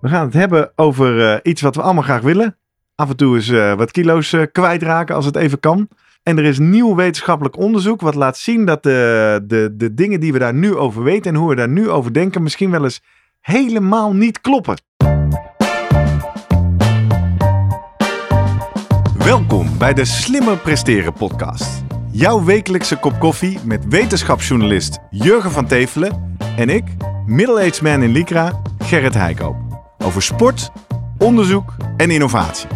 We gaan het hebben over eh, iets wat we allemaal graag willen. Af en toe eens eh, wat kilo's eh, kwijtraken als het even kan. En er is nieuw wetenschappelijk onderzoek wat laat zien dat de, de, de dingen die we daar nu over weten en hoe we daar nu over denken misschien wel eens helemaal niet kloppen. Welkom bij de Slimmer Presteren podcast. Jouw wekelijkse kop koffie met wetenschapsjournalist Jurgen van Tevelen en ik, middle-aged man in Lycra, Gerrit Heikoop. Over sport, onderzoek en innovatie.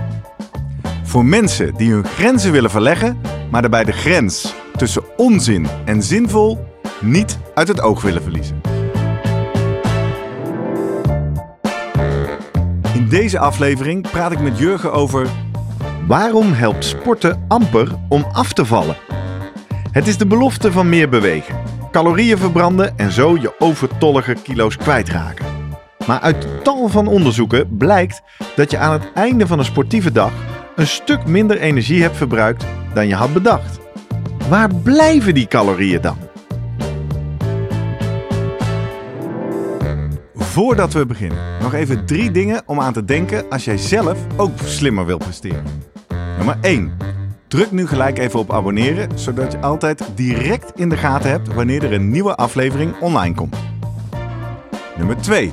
Voor mensen die hun grenzen willen verleggen, maar daarbij de grens tussen onzin en zinvol niet uit het oog willen verliezen. In deze aflevering praat ik met Jurgen over waarom helpt sporten amper om af te vallen. Het is de belofte van meer bewegen, calorieën verbranden en zo je overtollige kilo's kwijtraken. Maar uit tal van onderzoeken blijkt dat je aan het einde van een sportieve dag een stuk minder energie hebt verbruikt dan je had bedacht. Waar blijven die calorieën dan? Voordat we beginnen, nog even drie dingen om aan te denken als jij zelf ook slimmer wilt presteren. Nummer 1. Druk nu gelijk even op abonneren, zodat je altijd direct in de gaten hebt wanneer er een nieuwe aflevering online komt. Nummer 2.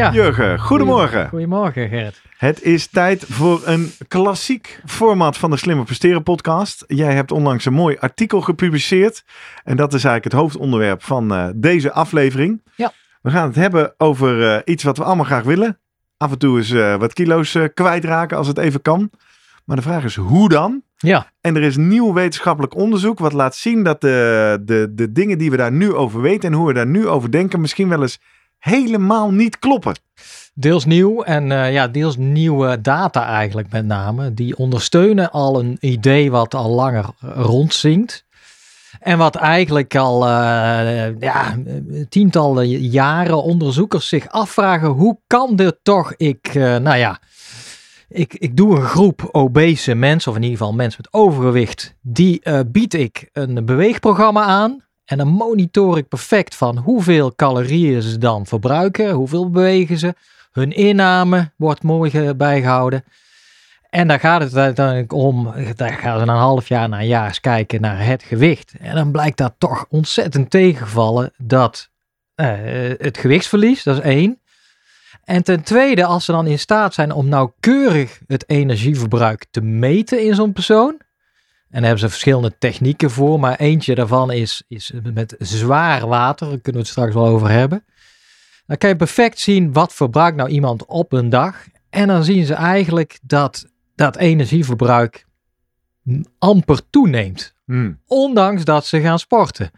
Ja. Jurgen, goedemorgen. Goedemorgen, Gerrit. Het is tijd voor een klassiek format van de Slimmer Presteren podcast. Jij hebt onlangs een mooi artikel gepubliceerd. En dat is eigenlijk het hoofdonderwerp van eh, deze aflevering. Ja. We gaan het hebben over eh, iets wat we allemaal graag willen. Af en toe eens eh, wat kilo's kwijtraken als het even kan. Maar de vraag is hoe dan? Ja, En er is nieuw wetenschappelijk onderzoek wat laat zien dat de, de, de dingen die we daar nu over weten en hoe we daar nu over denken misschien wel eens helemaal niet kloppen. deels nieuw en eh, ja, deels nieuwe data eigenlijk met name. Die ondersteunen al een idee wat al langer rondzinkt. En wat eigenlijk al eh, ja, tientallen jaren onderzoekers zich afvragen: hoe kan dit toch? Ik, eh, nou ja, ik, ik doe een groep obese mensen, of in ieder geval mensen met overgewicht, die bied ik een beweegprogramma aan. En dan monitor ik perfect van hoeveel calorieën ze dan verbruiken, hoeveel bewegen ze. Hun inname wordt mooi ge- bijgehouden. En dan gaat het uiteindelijk om, daar gaan ze een half jaar, na een jaar eens kijken naar het gewicht. En dan blijkt dat toch ontzettend tegenvallen dat eh, het gewichtsverlies, dat is één. En ten tweede, als ze dan in staat zijn om nauwkeurig het energieverbruik te meten in zo'n persoon. En daar hebben ze verschillende technieken voor, maar eentje daarvan is, is met zwaar water. Daar kunnen we het straks wel over hebben. Dan kan je perfect zien wat verbruikt nou iemand op een dag. En dan zien ze eigenlijk dat dat energieverbruik amper toeneemt. Hmm. Ondanks dat ze gaan sporten.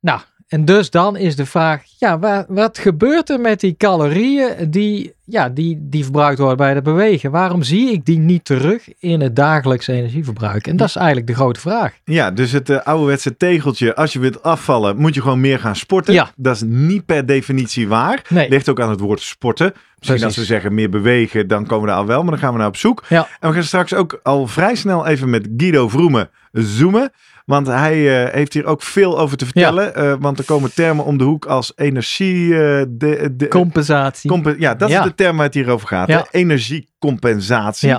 Nou, en dus dan is de vraag, ja, wa- wat gebeurt er met die calorieën die, ja, die, die verbruikt worden bij het bewegen? Waarom zie ik die niet terug in het dagelijkse energieverbruik? En dat is eigenlijk de grote vraag. Ja, dus het eh, ouderwetse tegeltje, als je wilt afvallen, moet je gewoon meer gaan sporten. Ja. Dat is niet per definitie waar. Nee. Ligt ook aan het woord sporten. Misschien Precies. als we zeggen meer bewegen, dan komen we daar al wel, maar dan gaan we naar op zoek. Ja. En we gaan straks ook al vrij snel even met Guido Vroemen zoomen. Want hij eh, heeft hier ook veel over te vertellen. eh, want er komen termen om de hoek als energie... eh, de, de, Compensatie. compen- ja, dat Ja. is de term waar het hier over gaat. Ja. Energiecompensatie.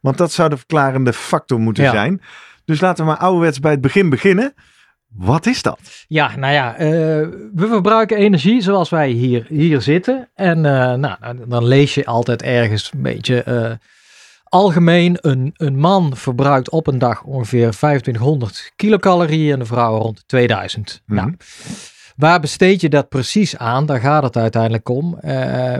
Want dat zou de verklarende factor moeten zijn. Dus laten we maar ouderwets bij het begin beginnen. Wat is dat? Ja, nou ja, we verbruiken energie zoals wij hier, hier zitten. En nou, dan lees je altijd ergens een beetje algemeen. Een, een man verbruikt op een dag ongeveer 2500 kilocalorieën en een vrouw rond de 2000. Mhm. Nou, waar besteed je dat precies aan? Daar gaat het uiteindelijk om. Eh,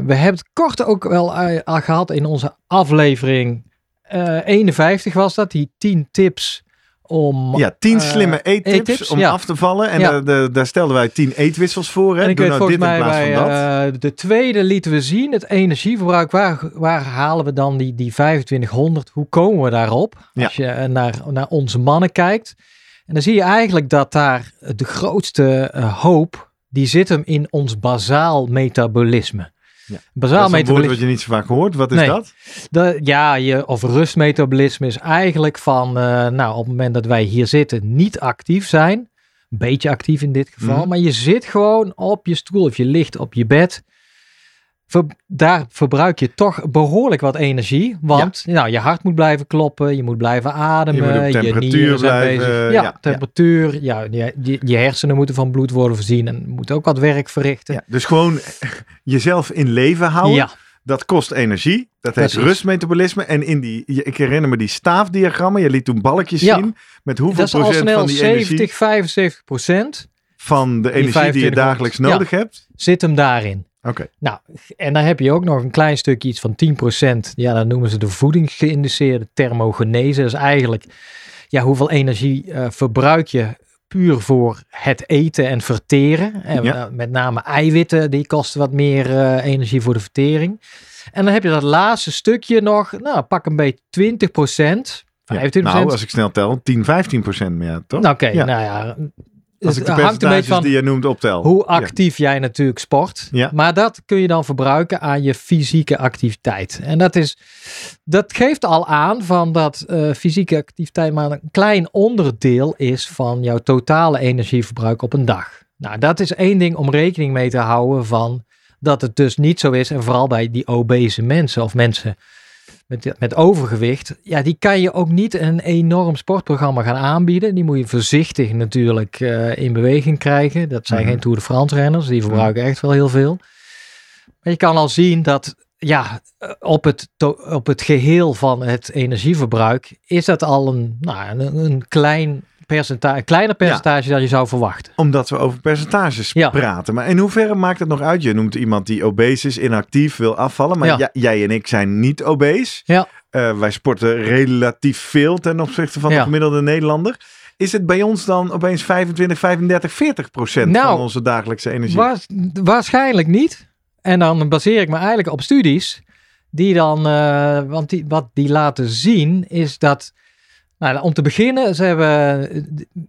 we hebben het kort ook wel eh, al gehad in onze aflevering eh, 51 was dat. Die 10 tips om... Ja, tien eh, slimme eettips, eettips, om ja. af te vallen. En Ja. daar- stelden wij tien eetwissels voor. Hè? En ik Doe weet nou dit in plaats bij van dat. eh, de tweede lieten we zien, het energieverbruik. Waar, waar halen we dan die, die 2500? Hoe komen we daarop? Ja. Als je eh, naar, naar onze mannen kijkt. En dan zie je eigenlijk dat daar de grootste eh, hoop, die zit hem in ons bazaal metabolisme. Ja. Bazaal dat is een woord wat je niet zo vaak hoort. Wat is Nee. dat? De, ja, je, of rustmetabolisme is eigenlijk van, eh, nou, op het moment dat wij hier zitten, niet actief zijn. Een beetje actief in dit geval. Mhm. Maar je zit gewoon op je stoel of je ligt op je bed. Ver- daar verbruik je toch behoorlijk wat energie. Want nou, je hart moet blijven kloppen, je moet blijven ademen. Je moet temperatuur blijven, bezig. ja, temperatuur. Ja, je, je, hersenen moeten van bloed worden voorzien en moeten ook wat werk verrichten. Ja, dus gewoon jezelf in leven houden. ja. Dat kost energie. Dat heet Precies. rustmetabolisme. En in die, ik herinner me die staafdiagrammen. Je liet toen balkjes zien. Met hoeveel Dat is al procent snel van die 70, energie. 75 procent Van de energie die je 2500. dagelijks nodig hebt. zit hem daarin. Oké. Nou, en dan heb je ook nog een klein stukje, iets van 10%. Ja, dat noemen ze de voedingsgeïnduceerde thermogenese. Dat is eigenlijk, ja, hoeveel energie eh, verbruik je puur voor het eten en verteren. En Ja. eh, met name eiwitten, die kosten wat meer eh, energie voor de vertering. En dan heb je dat laatste stukje nog, nou, pak een beetje 20%. 25%. Nou, als ik snel tel, 10, 15 procent meer, toch? Nou, Oké, Ja. nou ja. Als het ik de hangt een beetje van die je noemt optel. hoe Ja. actief jij natuurlijk sport. Ja. Maar dat kun je dan verbruiken aan je fysieke activiteit. En dat, is, dat geeft al aan van dat eh, fysieke activiteit maar een klein onderdeel is van jouw totale energieverbruik op een dag. Nou, dat is één ding om rekening mee te houden van dat het dus niet zo is. En vooral bij die obese mensen of mensen met, met overgewicht. Ja, die kan je ook niet een enorm sportprogramma gaan aanbieden. Die moet je voorzichtig natuurlijk eh, in beweging krijgen. Dat zijn Mhm. geen Tour de France renners. Die verbruiken echt wel heel veel. Maar je kan al zien dat ja, eh, op het, op het geheel van het energieverbruik is dat al een, nou, een, een klein percentage, een kleiner percentage dan je zou verwachten. Omdat we over percentages Ja. praten. Maar in hoeverre maakt het nog uit? Je noemt iemand die obese is, inactief, wil afvallen. Maar Ja. jij- en ik zijn niet obese. Ja. Eh, wij sporten relatief veel ten opzichte van de Ja. gemiddelde Nederlander. Is het bij ons dan opeens 25, 35, 40 procent Nou, van onze dagelijkse energie? Waars- waarschijnlijk niet. En dan baseer ik me eigenlijk op studies die dan, eh, want die, wat die laten zien is dat, nou, om te beginnen, ze hebben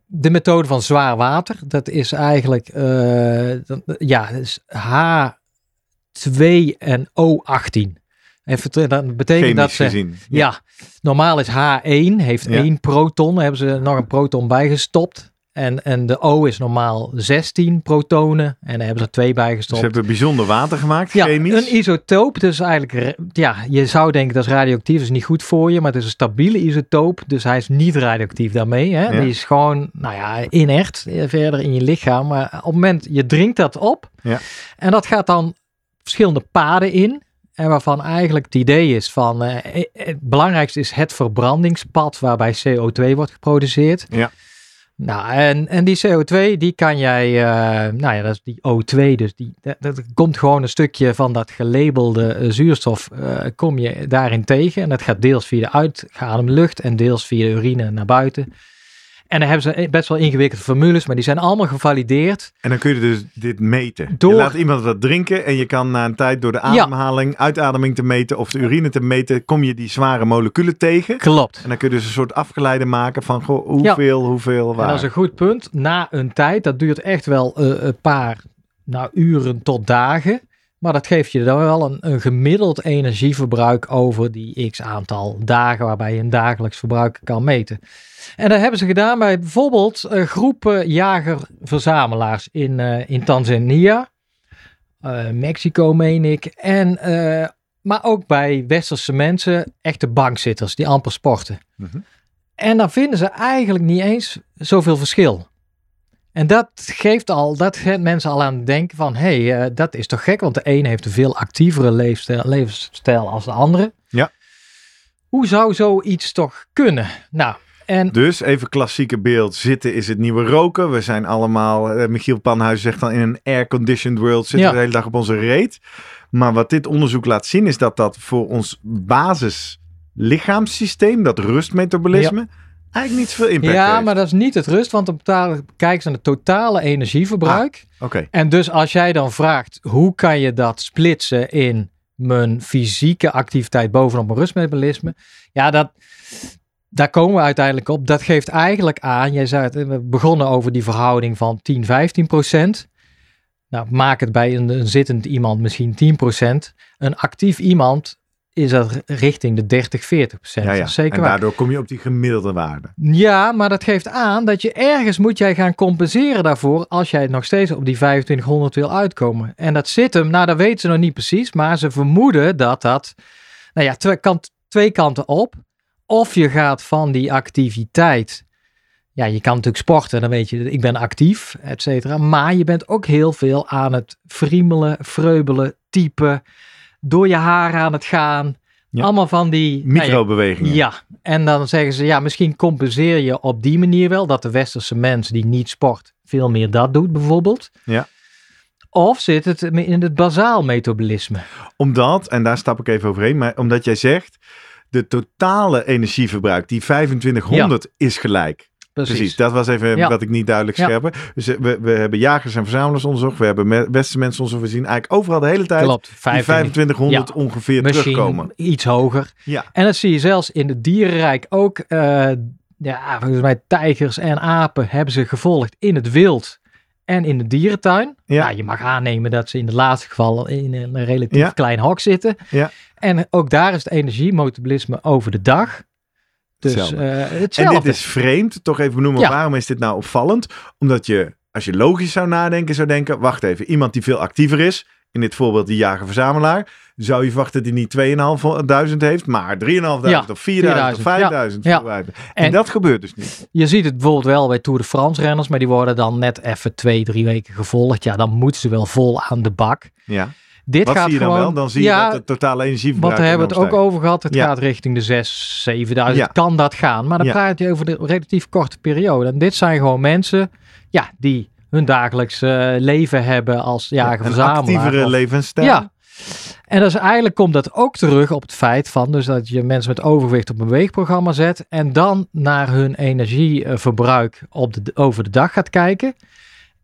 de methode van zwaar water. Dat is eigenlijk, eh, dat- ja, is H2 en O18. Even, te- dat betekent Chemisch dat ze, gezien. ja. normaal is H1, heeft Ja. één proton. Daar hebben ze nog een proton bijgestopt. En, en de O is normaal 16 protonen. En daar hebben ze er twee Dus bijgestopt. ze hebben bijzonder water gemaakt, ja, chemisch. een isotoop. Dus eigenlijk, ja, je zou denken dat is radioactief. is niet goed voor je. Maar het is een stabiele isotoop. Dus hij is niet radioactief daarmee. Hè? Ja. Die is gewoon, nou ja, inert eh, verder in je lichaam. Maar op het moment, je drinkt dat op. Ja. En dat gaat dan verschillende paden in. En waarvan eigenlijk het idee is van, eh, het belangrijkste is het verbrandingspad waarbij CO2 wordt geproduceerd. Ja. Nou, en, en die CO2, die kan jij, eh, nou ja, dat is die O2, dus die, dat, komt gewoon een stukje van dat gelabelde eh, zuurstof, eh, kom je daarin tegen. En dat gaat deels via de uitgeademde lucht en deels via de urine naar buiten. En dan hebben ze best wel ingewikkelde formules, maar die zijn allemaal gevalideerd. En dan kun je dus dit meten. Door- Je laat iemand wat drinken en je kan na een tijd door de ademhaling, uitademing te meten of de urine te meten, kom je die zware moleculen tegen. Klopt. En dan kun je dus een soort afgeleide maken van goh, hoeveel, hoeveel, En waar. dat is een goed punt. Na een tijd, dat duurt echt wel eh, een paar nou, uren tot dagen. Maar dat geeft je dan wel een, een gemiddeld energieverbruik over die x aantal dagen waarbij je een dagelijks verbruik kan meten. En dat hebben ze gedaan bij bijvoorbeeld eh, groepen jager-verzamelaars in, eh, in Tanzania, eh, Mexico meen ik, en, maar ook bij westerse mensen, echte bankzitters die amper sporten. Mhm. En dan vinden ze eigenlijk niet eens zoveel verschil. En dat geeft al, dat geeft mensen al aan het denken van, hé, hey, eh, dat is toch gek, want de een heeft een veel actievere leefstijl, levensstijl als de andere. Ja. Hoe zou zoiets toch kunnen? Nou, en Dus even klassieke beeld. Zitten is het nieuwe roken. We zijn allemaal, eh, Michiel Panhuis zegt dan in een air-conditioned world zitten Ja. we de hele dag op onze reet. Maar wat dit onderzoek laat zien is dat dat voor ons basis lichaamssysteem, dat rustmetabolisme, eigenlijk niet zoveel impact Ja, heeft. maar dat is niet het rust, want dan betalen- kijken ze naar het totale energieverbruik. Oké, En dus als jij dan vraagt, hoe kan je dat splitsen in mijn fysieke activiteit bovenop mijn rustmetabolisme? Ja, dat, daar komen we uiteindelijk op. Dat geeft eigenlijk aan, jij zei het, we begonnen over die verhouding van 10, 15 procent. Nou, maak het bij een, een zittend iemand misschien 10 procent. Een actief iemand is dat richting de 30, 40 procent. ja, ja. Zeker en waar. daardoor kom je op die gemiddelde waarde. Ja, maar dat geeft aan dat je ergens moet jij gaan compenseren daarvoor als jij nog steeds op die 2500 wil uitkomen. En dat zit hem, nou dat weten ze nog niet precies, maar ze vermoeden dat dat, nou ja, twee, kant, twee kanten op. Of je gaat van die activiteit, ja, je kan natuurlijk sporten, dan weet je, ik ben actief, et cetera. Maar je bent ook heel veel aan het friemelen, vreubelen, typen, door je haar aan het gaan. Ja. Allemaal van die nou ja, Microbewegingen. ja, en dan zeggen ze, ja, misschien compenseer je op die manier wel dat de westerse mens die niet sport veel meer dat doet, bijvoorbeeld. Ja. Of zit het in het bazaal metabolisme? Omdat, en daar stap ik even overheen, maar omdat jij zegt, de totale energieverbruik, die 2500 is gelijk. Precies. dat was even Ja. wat ik niet duidelijk Ja. scherp. Dus eh, we, we hebben jagers en verzamelaars onderzocht, we hebben me- westerse mensen onderzocht, we zien eigenlijk overal de hele tijd Klopt, die 25, 2500 ongeveer misschien terugkomen. iets hoger. Ja, En dat zie je zelfs in het dierenrijk ook. eh, ja, volgens mij tijgers en apen hebben ze gevolgd in het wild en in de dierentuin. Ja. Nou, je mag aannemen dat ze in het laatste geval in een relatief Ja. klein hok zitten. Ja. En ook daar is het energiemetabolisme over de dag. Dus Hetzelfde. eh, en dit is vreemd, toch even benoemen, Ja. waarom is dit nou opvallend? Omdat je, als je logisch zou nadenken, zou denken, wacht even, iemand die veel actiever is, in dit voorbeeld die jager-verzamelaar, zou je verwachten dat hij niet 2.500 heeft, maar 3.500 Ja, of 4.000 of 5.000. 4.000, ja. En, En- dat gebeurt dus niet. Je ziet het bijvoorbeeld wel bij Tour de France renners, maar die worden dan net even twee, drie weken gevolgd. Ja, dan moeten ze wel vol aan de bak. Ja. Dit Wat gaat zie je dan gewoon, wel? Dan zie je ja, dat het totale energieverbruik Want daar hebben we het ook over gehad. Het Ja. gaat richting de 6, 7000. Ja. Kan dat gaan? Maar dan praat je over de relatief korte periode. En dit zijn gewoon mensen ja, die hun dagelijks eh, leven hebben als stijgt. jager Een actievere levensstijl. Ja. En dus eigenlijk komt dat ook terug op het feit van dus dat je mensen met overgewicht op een weegprogramma zet en dan naar hun energieverbruik op de, over de dag gaat kijken.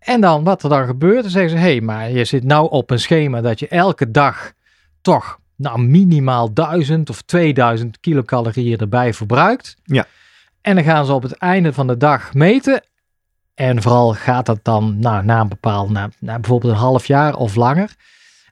En dan wat er dan gebeurt, dan zeggen ze, hé, hey, maar je zit nou op een schema dat je elke dag toch nou minimaal 1000 of 2000 kilocalorieën erbij verbruikt. Ja. En dan gaan ze op het einde van de dag meten. En vooral gaat dat dan nou, na een bepaald, na, na bijvoorbeeld een half jaar of langer.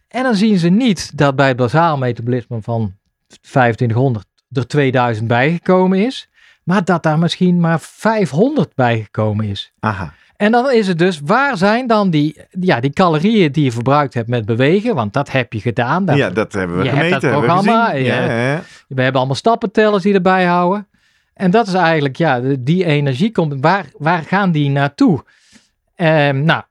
En dan zien ze niet dat bij het bazaal metabolisme van 2500 er 2000 bijgekomen is. Maar dat daar misschien maar 500 bijgekomen is. Aha. En dan is het dus, waar zijn dan die, ja, die calorieën die je verbruikt hebt met bewegen? Want dat heb je gedaan. Dat, ja, dat hebben we je hebt gemeten. dat hebben we programma, je- Ja, ja. We hebben allemaal stappentellers die erbij houden. En dat is eigenlijk, ja, die energie komt, waar, waar gaan die naartoe? Ehm, nou,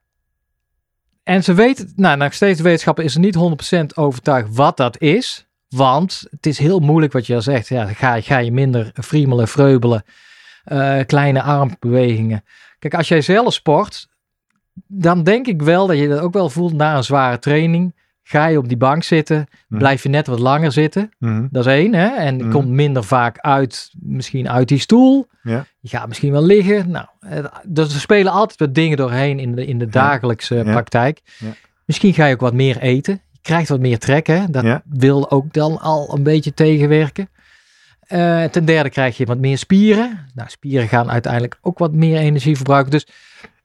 en ze weten, nou, nog steeds de wetenschapper is er niet 100% overtuigd wat dat is. Want het is heel moeilijk wat je al zegt. Ja, ga, ga je minder friemelen, vreubelen, eh, kleine armbewegingen. Kijk, als jij zelf sport, dan denk ik wel dat je dat ook wel voelt na een zware training. Ga je op die bank zitten, Mhm. blijf je net wat langer zitten. Mhm. Dat is één, hè? En je Mhm. komt minder vaak uit, misschien uit die stoel. Ja. Je gaat misschien wel liggen. Nou, dus er spelen altijd wat dingen doorheen in de, in de dagelijkse Ja. praktijk. Ja. Misschien ga je ook wat meer eten. Je krijgt wat meer trek, hè? Dat wil ook dan al een beetje tegenwerken. Eh, ten derde krijg je wat meer spieren. Nou, spieren gaan uiteindelijk ook wat meer energie verbruiken. Dus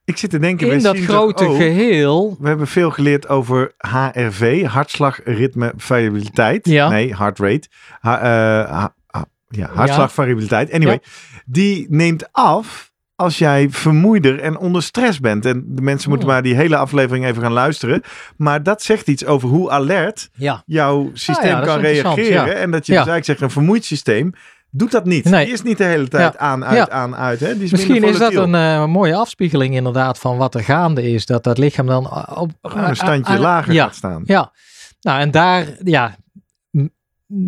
Ik zit te denken, in dat grote ook- geheel... We hebben veel geleerd over HRV, hartslagritme variabiliteit. Ja. Nee, heart rate. Ha, eh, ha- ha- ja, hartslagvariabiliteit. Anyway, die neemt af als jij vermoeider en onder stress bent. En de mensen moeten maar die hele aflevering even gaan luisteren. Maar dat zegt iets over hoe alert Ja, jouw systeem ja, dat is kan reageren. En dat je dus eigenlijk zegt, een vermoeid systeem doet dat niet. Nee. Die is niet de hele tijd Ja. aan, uit, Ja. aan, uit. Hè? Die is Misschien is dat een eh, mooie afspiegeling inderdaad van wat er gaande is. Dat dat lichaam dan eh, op een standje eh, lager gaat staan. Ja, nou en daar, ja,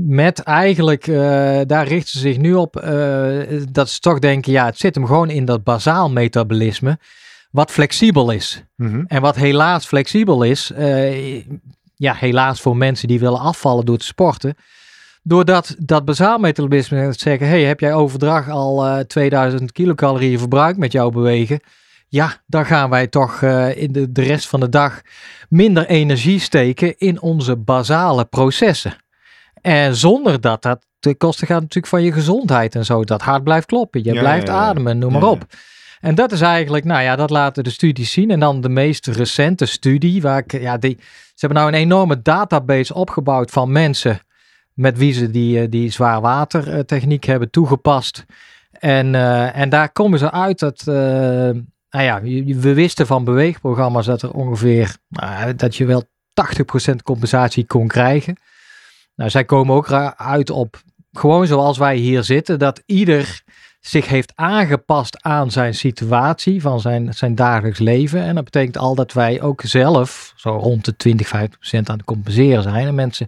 met eigenlijk, eh, daar richten ze zich nu op, eh, dat ze toch denken, ja, het zit hem gewoon in dat bazaal metabolisme, wat flexibel is. Mhm. En wat helaas flexibel is, eh, ja, helaas voor mensen die willen afvallen door te sporten, Doordat dat basaalmetabolisme gaat zeggen, hey, heb jij overdag al eh 2000 kilocalorieën verbruikt met jouw bewegen? Ja, dan gaan wij toch in de, de rest van de dag minder energie steken in onze basale processen. En zonder dat dat ten koste gaat natuurlijk van je gezondheid en zo. Dat hart blijft kloppen, je Ja, blijft ja, ja. ademen, noem maar op. En dat is eigenlijk, nou ja, dat laten de studies zien. En dan de meest recente studie, waar ik, ja, die, ze hebben nou een enorme database opgebouwd van mensen met wie ze die, eh, die zwaarwatertechniek hebben toegepast. En, eh, en daar komen ze uit dat, eh, nou ja, we wisten van beweegprogramma's dat er ongeveer, nou, dat je wel 80% compensatie kon krijgen. Nou, zij komen ook uit op, gewoon zoals wij hier zitten, dat ieder zich heeft aangepast aan zijn situatie van zijn, zijn dagelijks leven. En dat betekent al dat wij ook zelf zo rond de 20, 50% aan het compenseren zijn. En mensen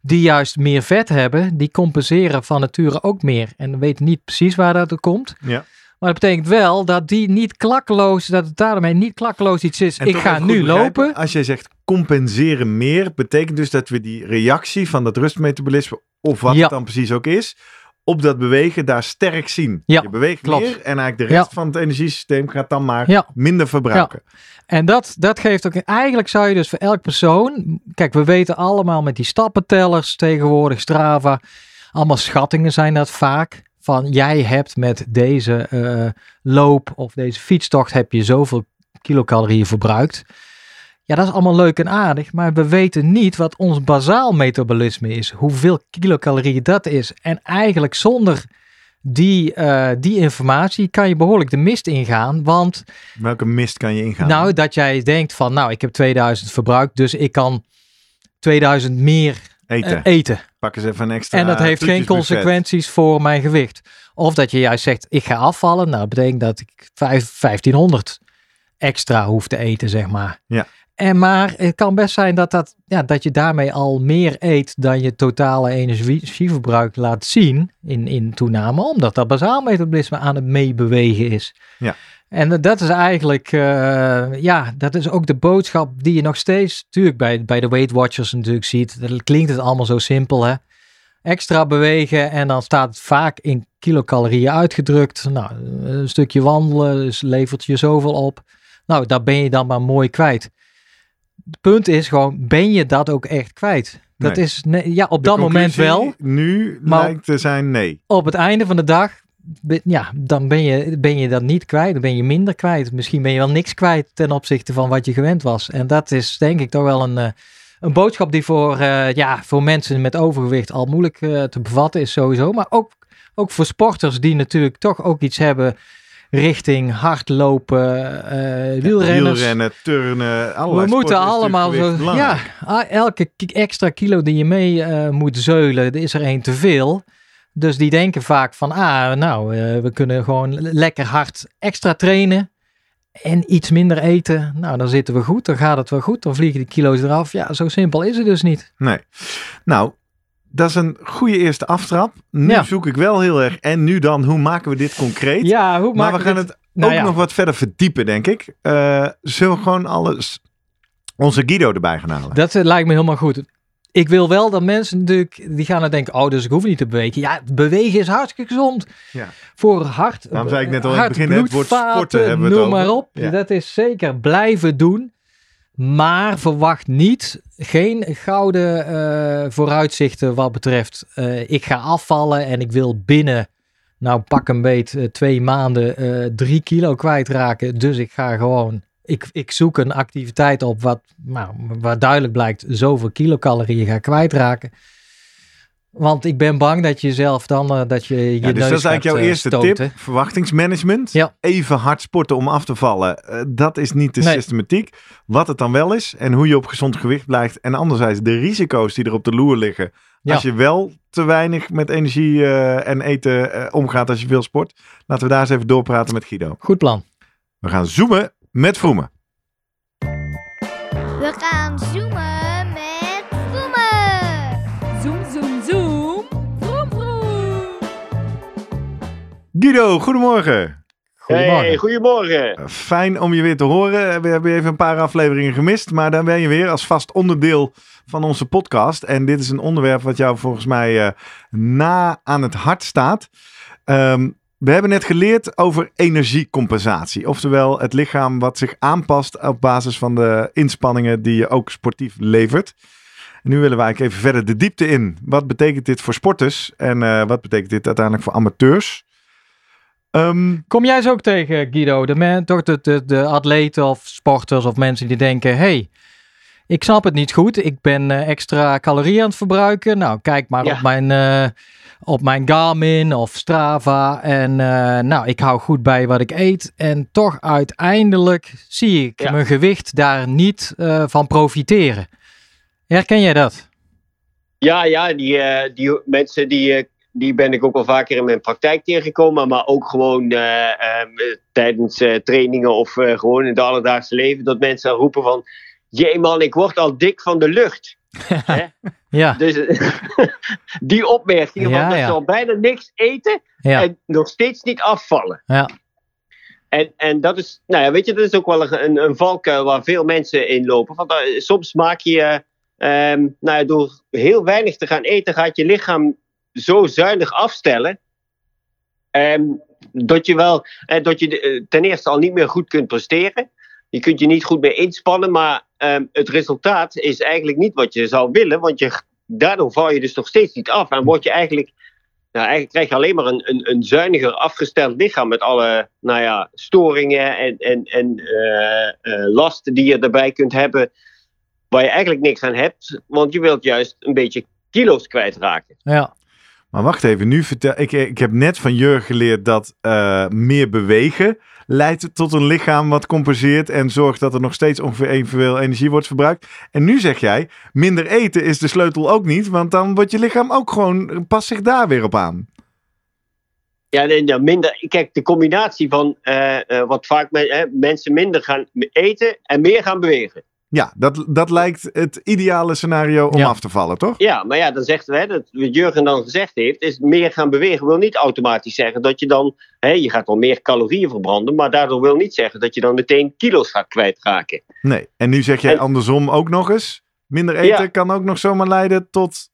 die juist meer vet hebben, die compenseren van nature ook meer. En weten niet precies waar dat komt. Ja. Maar dat betekent wel dat die niet klakkeloos, dat het daarmee niet klakkeloos iets is. En ik ga nu begrijpen, lopen. Als jij zegt compenseren meer, betekent dus dat we die reactie van dat rustmetabolisme, of wat Ja. het dan precies ook is, op dat bewegen daar sterk zien. Ja, je beweegt klopt. meer en eigenlijk de rest Ja. van het energiesysteem gaat dan maar Ja. minder verbruiken. En dat, dat geeft ook, eigenlijk zou je dus voor elk persoon, kijk, we weten allemaal met die stappentellers tegenwoordig, Strava, allemaal schattingen zijn dat vaak. Van jij hebt met deze eh, loop of deze fietstocht heb je zoveel kilocalorieën verbruikt. Ja, dat is allemaal leuk en aardig, maar we weten niet wat ons bazaal metabolisme is. Hoeveel kilocalorieën dat is. En eigenlijk zonder die, eh, die informatie kan je behoorlijk de mist ingaan, want Welke mist kan je ingaan? nou, dat jij denkt van, nou, ik heb 2000 verbruikt, dus ik kan 2000 meer eten. eten. Pak eens even een extra En dat heeft geen consequenties voor mijn gewicht. Of dat je juist zegt, ik ga afvallen. Nou, dat betekent dat ik vijf- 1500 extra hoef te eten, zeg maar. Ja. En maar het kan best zijn dat, dat, ja, dat je daarmee al meer eet dan je totale energieverbruik laat zien in, in toename, omdat dat bazaal metabolisme aan het meebewegen is. Ja. En dat is eigenlijk, eh, ja, dat is ook de boodschap die je nog steeds, natuurlijk bij, bij de Weight Watchers natuurlijk ziet. Dat klinkt het allemaal zo simpel, hè. Extra bewegen en dan staat het vaak in kilocalorieën uitgedrukt. Nou, een stukje wandelen dus levert je zoveel op. Nou, daar ben je dan maar mooi kwijt. Het punt is gewoon, ben je dat ook echt kwijt? Dat Nee. is, nee, ja, op De dat moment wel. Nu Maar- lijkt te zijn nee. Op het einde van de dag, ja, dan ben je, ben je dat niet kwijt. Dan ben je minder kwijt. Misschien ben je wel niks kwijt ten opzichte van wat je gewend was. En dat is denk ik toch wel een, eh, een boodschap die voor, eh, ja, voor mensen met overgewicht al moeilijk eh, te bevatten is sowieso. Maar ook, ook voor sporters die natuurlijk toch ook iets hebben richting hardlopen, wielrenners. Wielrennen, turnen, allerlei We moeten allemaal zo. Ja, elke extra kilo die je mee moet zeulen, er is er één te veel. Dus die denken vaak van, ah, nou, eh, we kunnen gewoon le- lekker hard extra trainen en iets minder eten. Nou, dan zitten we goed, dan gaat het wel goed, dan vliegen die kilo's eraf. Ja, zo simpel is het dus niet. Nee. Nou, dat is een goede eerste aftrap. Nu Ja. zoek ik wel heel erg. En nu dan, hoe maken we dit concreet? Ja, hoe maar we gaan het Nou ook ja. nog wat verder verdiepen, denk ik. Eh, zullen we gewoon alles, onze Guido erbij gaan halen? Dat eh, lijkt me helemaal goed. Ik wil wel dat mensen natuurlijk, die gaan dan denken, oh, dus ik hoef niet te bewegen. Ja, bewegen is hartstikke gezond. Ja. Voor hart, Daarom zei ik net al in het begin, het woord bloedvaten, sporten hebben we het noem over. maar op. Ja. Dat is zeker blijven doen. Maar verwacht niet, geen gouden eh, vooruitzichten wat betreft, eh, ik ga afvallen en ik wil binnen, nou pak een beet, eh, twee maanden drie kilo kwijtraken. Dus ik ga gewoon, ik, ik zoek een activiteit op wat, nou, waar duidelijk blijkt, zoveel kilocalorieën ga kwijtraken. Want ik ben bang dat je zelf dan, eh, dat je je Ja, dus neus dat is eigenlijk jouw eh, eerste stoten. tip. Verwachtingsmanagement. Ja. Even hard sporten om af te vallen. Eh, dat is niet de Nee. systematiek. Wat het dan wel is en hoe je op gezond gewicht blijft. En anderzijds de risico's die er op de loer liggen. Ja. Als je wel te weinig met energie en eten omgaat als je veel sport. Laten we daar eens even doorpraten met Guido. Goed plan. We gaan zoomen met Vroemen. We gaan zoomen met Vroemen. Zoom, zoom, zoom. Vroom, vroom. Guido, goedemorgen. Goedemorgen. Hey, goedemorgen. Fijn om je weer te horen. We hebben even een paar afleveringen gemist, maar dan ben je weer als vast onderdeel van onze podcast. En dit is een onderwerp wat jou volgens mij uh, na aan het hart staat. Um, we hebben net geleerd over energiecompensatie. Oftewel het lichaam wat zich aanpast op basis van de inspanningen die je ook sportief levert. En nu willen we eigenlijk even verder de diepte in. Wat betekent dit voor sporters en uh, wat betekent dit uiteindelijk voor amateurs? Um, Kom jij ze ook tegen, Guido? De, man, toch de, de, de atleten of sporters of mensen die denken: hey, ik snap het niet goed. Ik ben uh, extra calorieën aan het verbruiken. Nou, kijk maar ja. op mijn. Uh, op mijn Garmin of Strava. En uh, nou, ik hou goed bij wat ik eet. En toch uiteindelijk zie ik ja. mijn gewicht daar niet uh, van profiteren. Herken jij dat? Ja, ja die, uh, die mensen die, die ben ik ook al vaker in mijn praktijk tegengekomen. Maar ook gewoon um, tijdens trainingen of gewoon in het alledaagse leven. Dat mensen roepen van... Jee man, ik word al dik van de lucht. ja. Dus die opmerking van dat ze al bijna niks eten en nog steeds niet afvallen. Ja. En, en dat is, nou ja, weet je, dat is ook wel een, een valkuil waar veel mensen in lopen. Want uh, soms maak je, um, nou ja, door heel weinig te gaan eten, gaat je lichaam zo zuinig afstellen. Um, dat je wel, eh, dat je uh, ten eerste al niet meer goed kunt presteren. Je kunt je niet goed meer inspannen, maar um, het resultaat is eigenlijk niet wat je zou willen, want je, daardoor val je dus nog steeds niet af. En word je eigenlijk, nou, eigenlijk krijg je alleen maar een, een, een zuiniger afgesteld lichaam met alle nou ja, storingen en, en, en uh, uh, lasten die je erbij kunt hebben, waar je eigenlijk niks aan hebt, want je wilt juist een beetje kilo's kwijtraken. Ja. Maar wacht even, nu vertel ik, ik heb net van Jurgen geleerd dat uh, meer bewegen leidt tot een lichaam wat compenseert en zorgt dat er nog steeds ongeveer evenveel energie wordt verbruikt. En nu zeg jij, minder eten is de sleutel ook niet, want dan wordt je lichaam ook gewoon, past zich daar weer op aan. Ja, nee, nou, minder. Kijk, de combinatie van uh, uh, wat vaak me, mensen minder gaan eten en meer gaan bewegen. Ja, dat, dat lijkt het ideale scenario om Ja. af te vallen, toch? Ja, maar ja, dan zegt hè, dat wat Jurgen dan gezegd heeft, is meer gaan bewegen wil niet automatisch zeggen dat je dan, hè, je gaat wel meer calorieën verbranden, maar daardoor wil niet zeggen dat je dan meteen kilo's gaat kwijtraken. Nee. En nu zeg jij En- andersom ook nog eens. Minder eten Ja. kan ook nog zomaar leiden tot.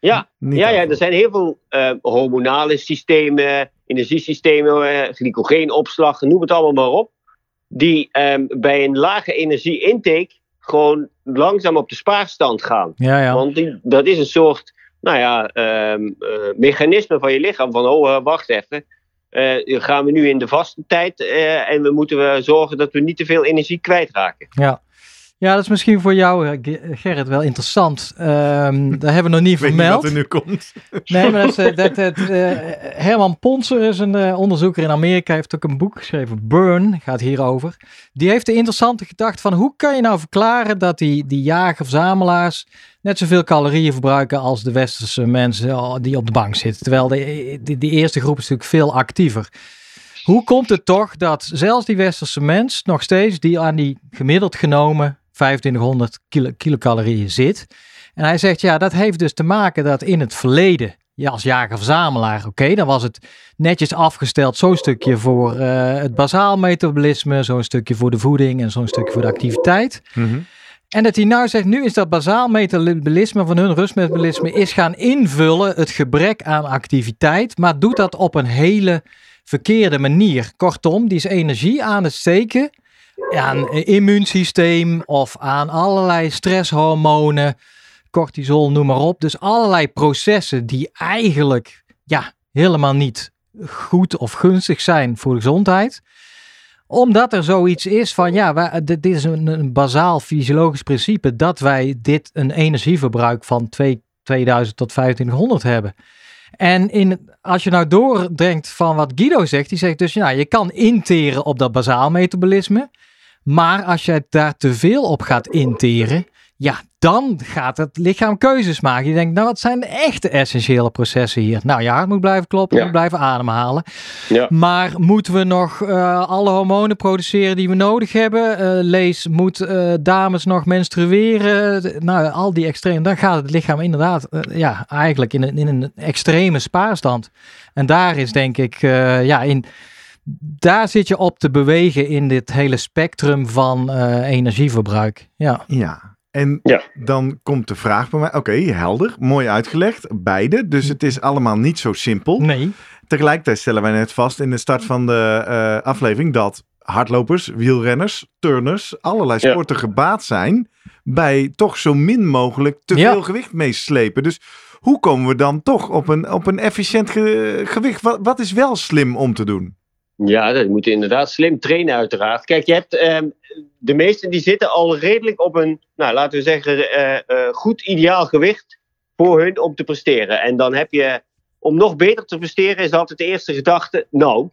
Ja, Niet ja, ja er zijn heel veel eh, hormonale systemen, energiesystemen, eh, glycogeenopslag, noem het allemaal maar op, die ehm, bij een lage energie-intake gewoon langzaam op de spaarstand gaan. Ja, ja. Want die, dat is een soort nou ja, ehm, eh, mechanisme van je lichaam. Van, oh, eh, wacht even. Eh, gaan we nu in de vaste tijd en we moeten we zorgen dat we niet te veel energie kwijtraken. Ja. Ja, dat is misschien voor jou, eh, Ge- Gerrit, wel interessant. Ehm daar hebben we nog niet Ik weet niet vermeld. wat er nu komt. Nee, maar dat is, eh, dat, dat, eh, Herman Ponser is een eh, onderzoeker in Amerika, heeft ook een boek geschreven, Burn, gaat hierover. Die heeft de interessante gedachte van hoe kan je nou verklaren dat die, die jager-verzamelaars net zoveel calorieën verbruiken als de westerse mensen die op de bank zitten. Terwijl de, die, die eerste groep is natuurlijk veel actiever. Hoe komt het toch dat zelfs die westerse mens nog steeds die aan die gemiddeld genomen 2500 kilo, kilocalorieën zit? En hij zegt, ja, dat heeft dus te maken dat in het verleden, ja, als jager-verzamelaar, oké, dan was het netjes afgesteld, zo'n stukje voor eh, het basaal metabolisme, zo'n stukje voor de voeding en zo'n stukje voor de activiteit. Mhm. En dat hij nou zegt, nu is dat basaal metabolisme van hun rustmetabolisme is gaan invullen het gebrek aan activiteit, maar doet dat op een hele verkeerde manier. Kortom, die is energie aan het steken aan immuunsysteem of aan allerlei stresshormonen, cortisol, noem maar op. Dus allerlei processen die eigenlijk ja, helemaal niet goed of gunstig zijn voor de gezondheid omdat er zoiets is van, ja, dit is een, een bazaal fysiologisch principe dat wij dit een energieverbruik van 2, 2000 tot 2500 hebben. En in, als je nou doordringt van wat Guido zegt, die zegt dus, je kan interen op dat bazaal metabolisme, maar als je daar te veel op gaat interen, ja, dan gaat het lichaam keuzes maken. Je denkt, nou, wat zijn de echte essentiële processen hier? Nou, je hart moet blijven kloppen, Ja. moet blijven ademhalen. Ja. Maar moeten we nog eh, alle hormonen produceren die we nodig hebben? Eh, lees, moet eh, dames nog menstrueren? Nou, al die extreme. Dan gaat het lichaam inderdaad, ja, eigenlijk in een, in een extreme spaarstand. En daar is denk ik, eh, ja, in daar zit je op te bewegen in dit hele spectrum van eh, energieverbruik. Ja. Ja. En Ja. dan komt de vraag bij mij. Oké, helder. Mooi uitgelegd. Beide. Dus het is allemaal niet zo simpel. Nee. Tegelijkertijd stellen wij net vast in de start van de eh, aflevering dat hardlopers, wielrenners, turners, allerlei Ja. sporten gebaat zijn bij toch zo min mogelijk te Ja. veel gewicht meeslepen. Dus hoe komen we dan toch op een, op een efficiënt ge- gewicht? Wat, wat is wel slim om te doen? Ja, dat moet inderdaad slim trainen uiteraard. Kijk, je hebt ehm, de meesten die zitten al redelijk op een, nou, laten we zeggen, eh, eh, goed ideaal gewicht voor hun om te presteren. En dan heb je, om nog beter te presteren, is altijd de eerste gedachte, nou,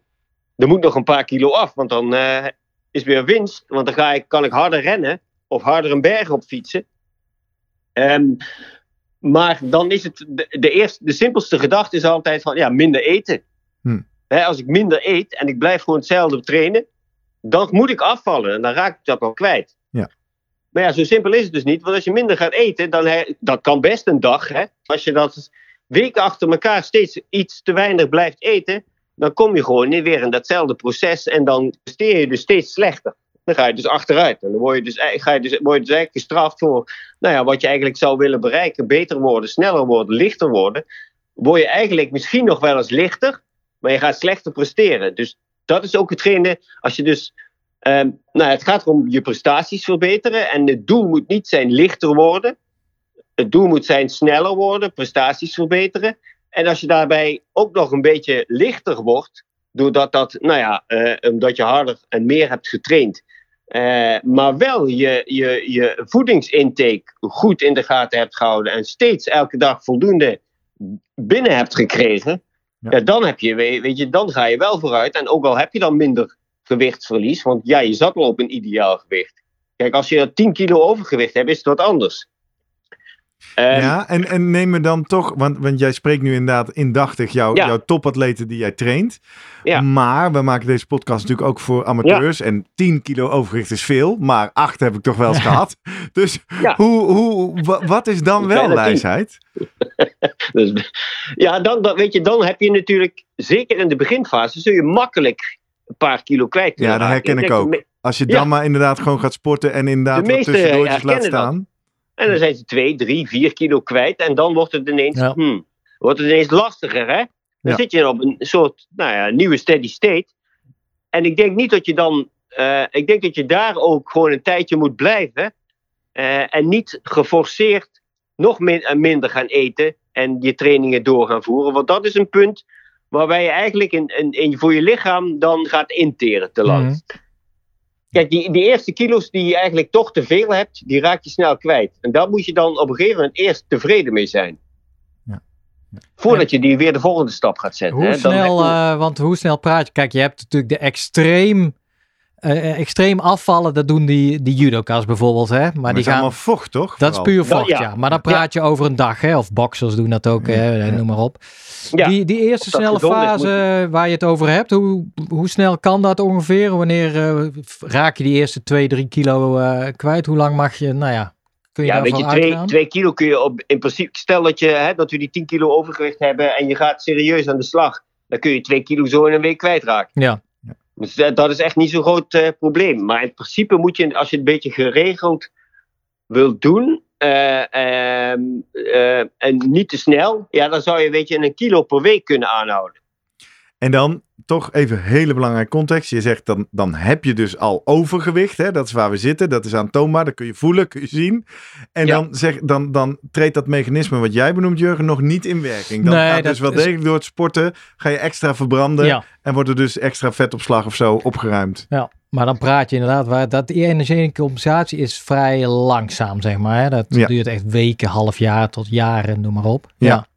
er moet nog een paar kilo af, want dan eh, is weer winst. Want dan ga ik, kan ik harder rennen of harder een berg op fietsen. Ehm, maar dan is het, de, de, eerste, de simpelste gedachte is altijd van, ja, minder eten. Hè, als ik minder eet en ik blijf gewoon hetzelfde trainen, dan moet ik afvallen en dan raak ik dat al kwijt. Ja. Maar ja, zo simpel is het dus niet. Want als je minder gaat eten, dan he- dat kan best een dag. Hè? Als je dat weken achter elkaar steeds iets te weinig blijft eten, dan kom je gewoon weer in datzelfde proces en dan presteer je dus steeds slechter. Dan ga je dus achteruit. En dan word je dus, ga je dus, word je dus eigenlijk gestraft voor nou ja, wat je eigenlijk zou willen bereiken. Beter worden, sneller worden, lichter worden. Word je eigenlijk misschien nog wel eens lichter, maar je gaat slechter presteren. Dus dat is ook hetgene, als je dus. ehm, nou, het gaat om je prestaties verbeteren. En het doel moet niet zijn lichter worden. Het doel moet zijn sneller worden, prestaties verbeteren. En als je daarbij ook nog een beetje lichter wordt, doordat dat, nou ja, eh, omdat je harder en meer hebt getraind. eh, maar wel je, je, je voedingsintake goed in de gaten hebt gehouden en steeds elke dag voldoende binnen hebt gekregen, Ja. dan, heb je, we- weet je, dan ga je wel vooruit. En ook al heb je dan minder gewichtsverlies, want ja, je zat al op een ideaal gewicht. Kijk, als je 10 kilo overgewicht hebt, is het wat anders. Ehm, ja, en, en neem me dan toch, want, want jij spreekt nu inderdaad indachtig jouw, Ja. jouw topatleten die jij traint. Ja. Maar we maken deze podcast natuurlijk ook voor amateurs. En 10 kilo overgewicht is veel, maar 8 heb ik toch wel eens gehad. Dus hoe, hoe, wa- wat is dan wel wijsheid? Dus, ja, dan, dan, weet je, dan heb je natuurlijk, zeker in de beginfase, zul je makkelijk een paar kilo kwijt kunnen Ja, dat herken ik ook. Als je dan maar inderdaad gewoon gaat sporten en inderdaad De wat tussendoortjes laat dat. En dan zijn ze 2, 3, 4 kilo kwijt. En dan wordt het ineens, Ja. hmm, wordt het ineens lastiger. Hè? Dan Ja. zit je op een soort nou ja, nieuwe steady state. En ik denk niet dat je dan. eh, ik denk dat je daar ook gewoon een tijdje moet blijven. eh, en niet geforceerd nog min, en minder gaan eten. En je trainingen door gaan voeren. Want dat is een punt waarbij je eigenlijk in, in, in, voor je lichaam dan gaat interen te lang. Mhm. Kijk, die, die eerste kilo's die je eigenlijk toch te veel hebt, die raak je snel kwijt. En daar moet je dan op een gegeven moment eerst tevreden mee zijn. Ja. Voordat je die weer de volgende stap gaat zetten. Hoe hè. Dan snel, je- eh, want hoe snel praat je? Kijk, je hebt natuurlijk de extreem, eh, extreem afvallen. Dat doen die, die judoka's bijvoorbeeld, hè? Maar, Maar die gaan, allemaal vocht, toch? dat is puur vocht, ja. ja. Maar dan praat je over een dag, hè? Of boxers doen dat ook, hè? Ja. Noem maar op. ja, Die, die eerste snelle fase waar je het over hebt, hoe, hoe snel kan dat ongeveer? Wanneer eh, raak je die eerste 2, 3 kilo eh, kwijt? Hoe lang mag je, nou ja, kun je ja, weet je, twee, uitgaan? twee kilo kun je op, in principe, stel dat, je, hè, dat we die 10 kilo overgewicht hebben en je gaat serieus aan de slag, dan kun je 2 kilo zo in een week kwijtraken. Ja, Dat, dat is echt niet zo'n groot eh, probleem. Maar in principe moet je, als je het een beetje geregeld wilt doen, eh, ehm, eh, en niet te snel, ja, dan zou je weet je, een kilo per week kunnen aanhouden. En dan toch even hele belangrijke context. Je zegt dan, dan heb je dus al overgewicht. Hè? Dat is waar we zitten. Dat is aantoonbaar. Dat kun je voelen, kun je zien. En Ja. dan, zeg, dan, dan treedt dat mechanisme wat jij benoemt, Jurgen, nog niet in werking. Dan Nee, gaat dus wel is- degelijk door het sporten. Ga je extra verbranden. ja. En wordt er dus extra vetopslag of zo opgeruimd. Ja, maar dan praat je inderdaad, waar, dat die energiecompensatie is vrij langzaam, zeg maar. Hè? Dat Ja. duurt echt weken, half jaar tot jaren, noem maar op. Ja.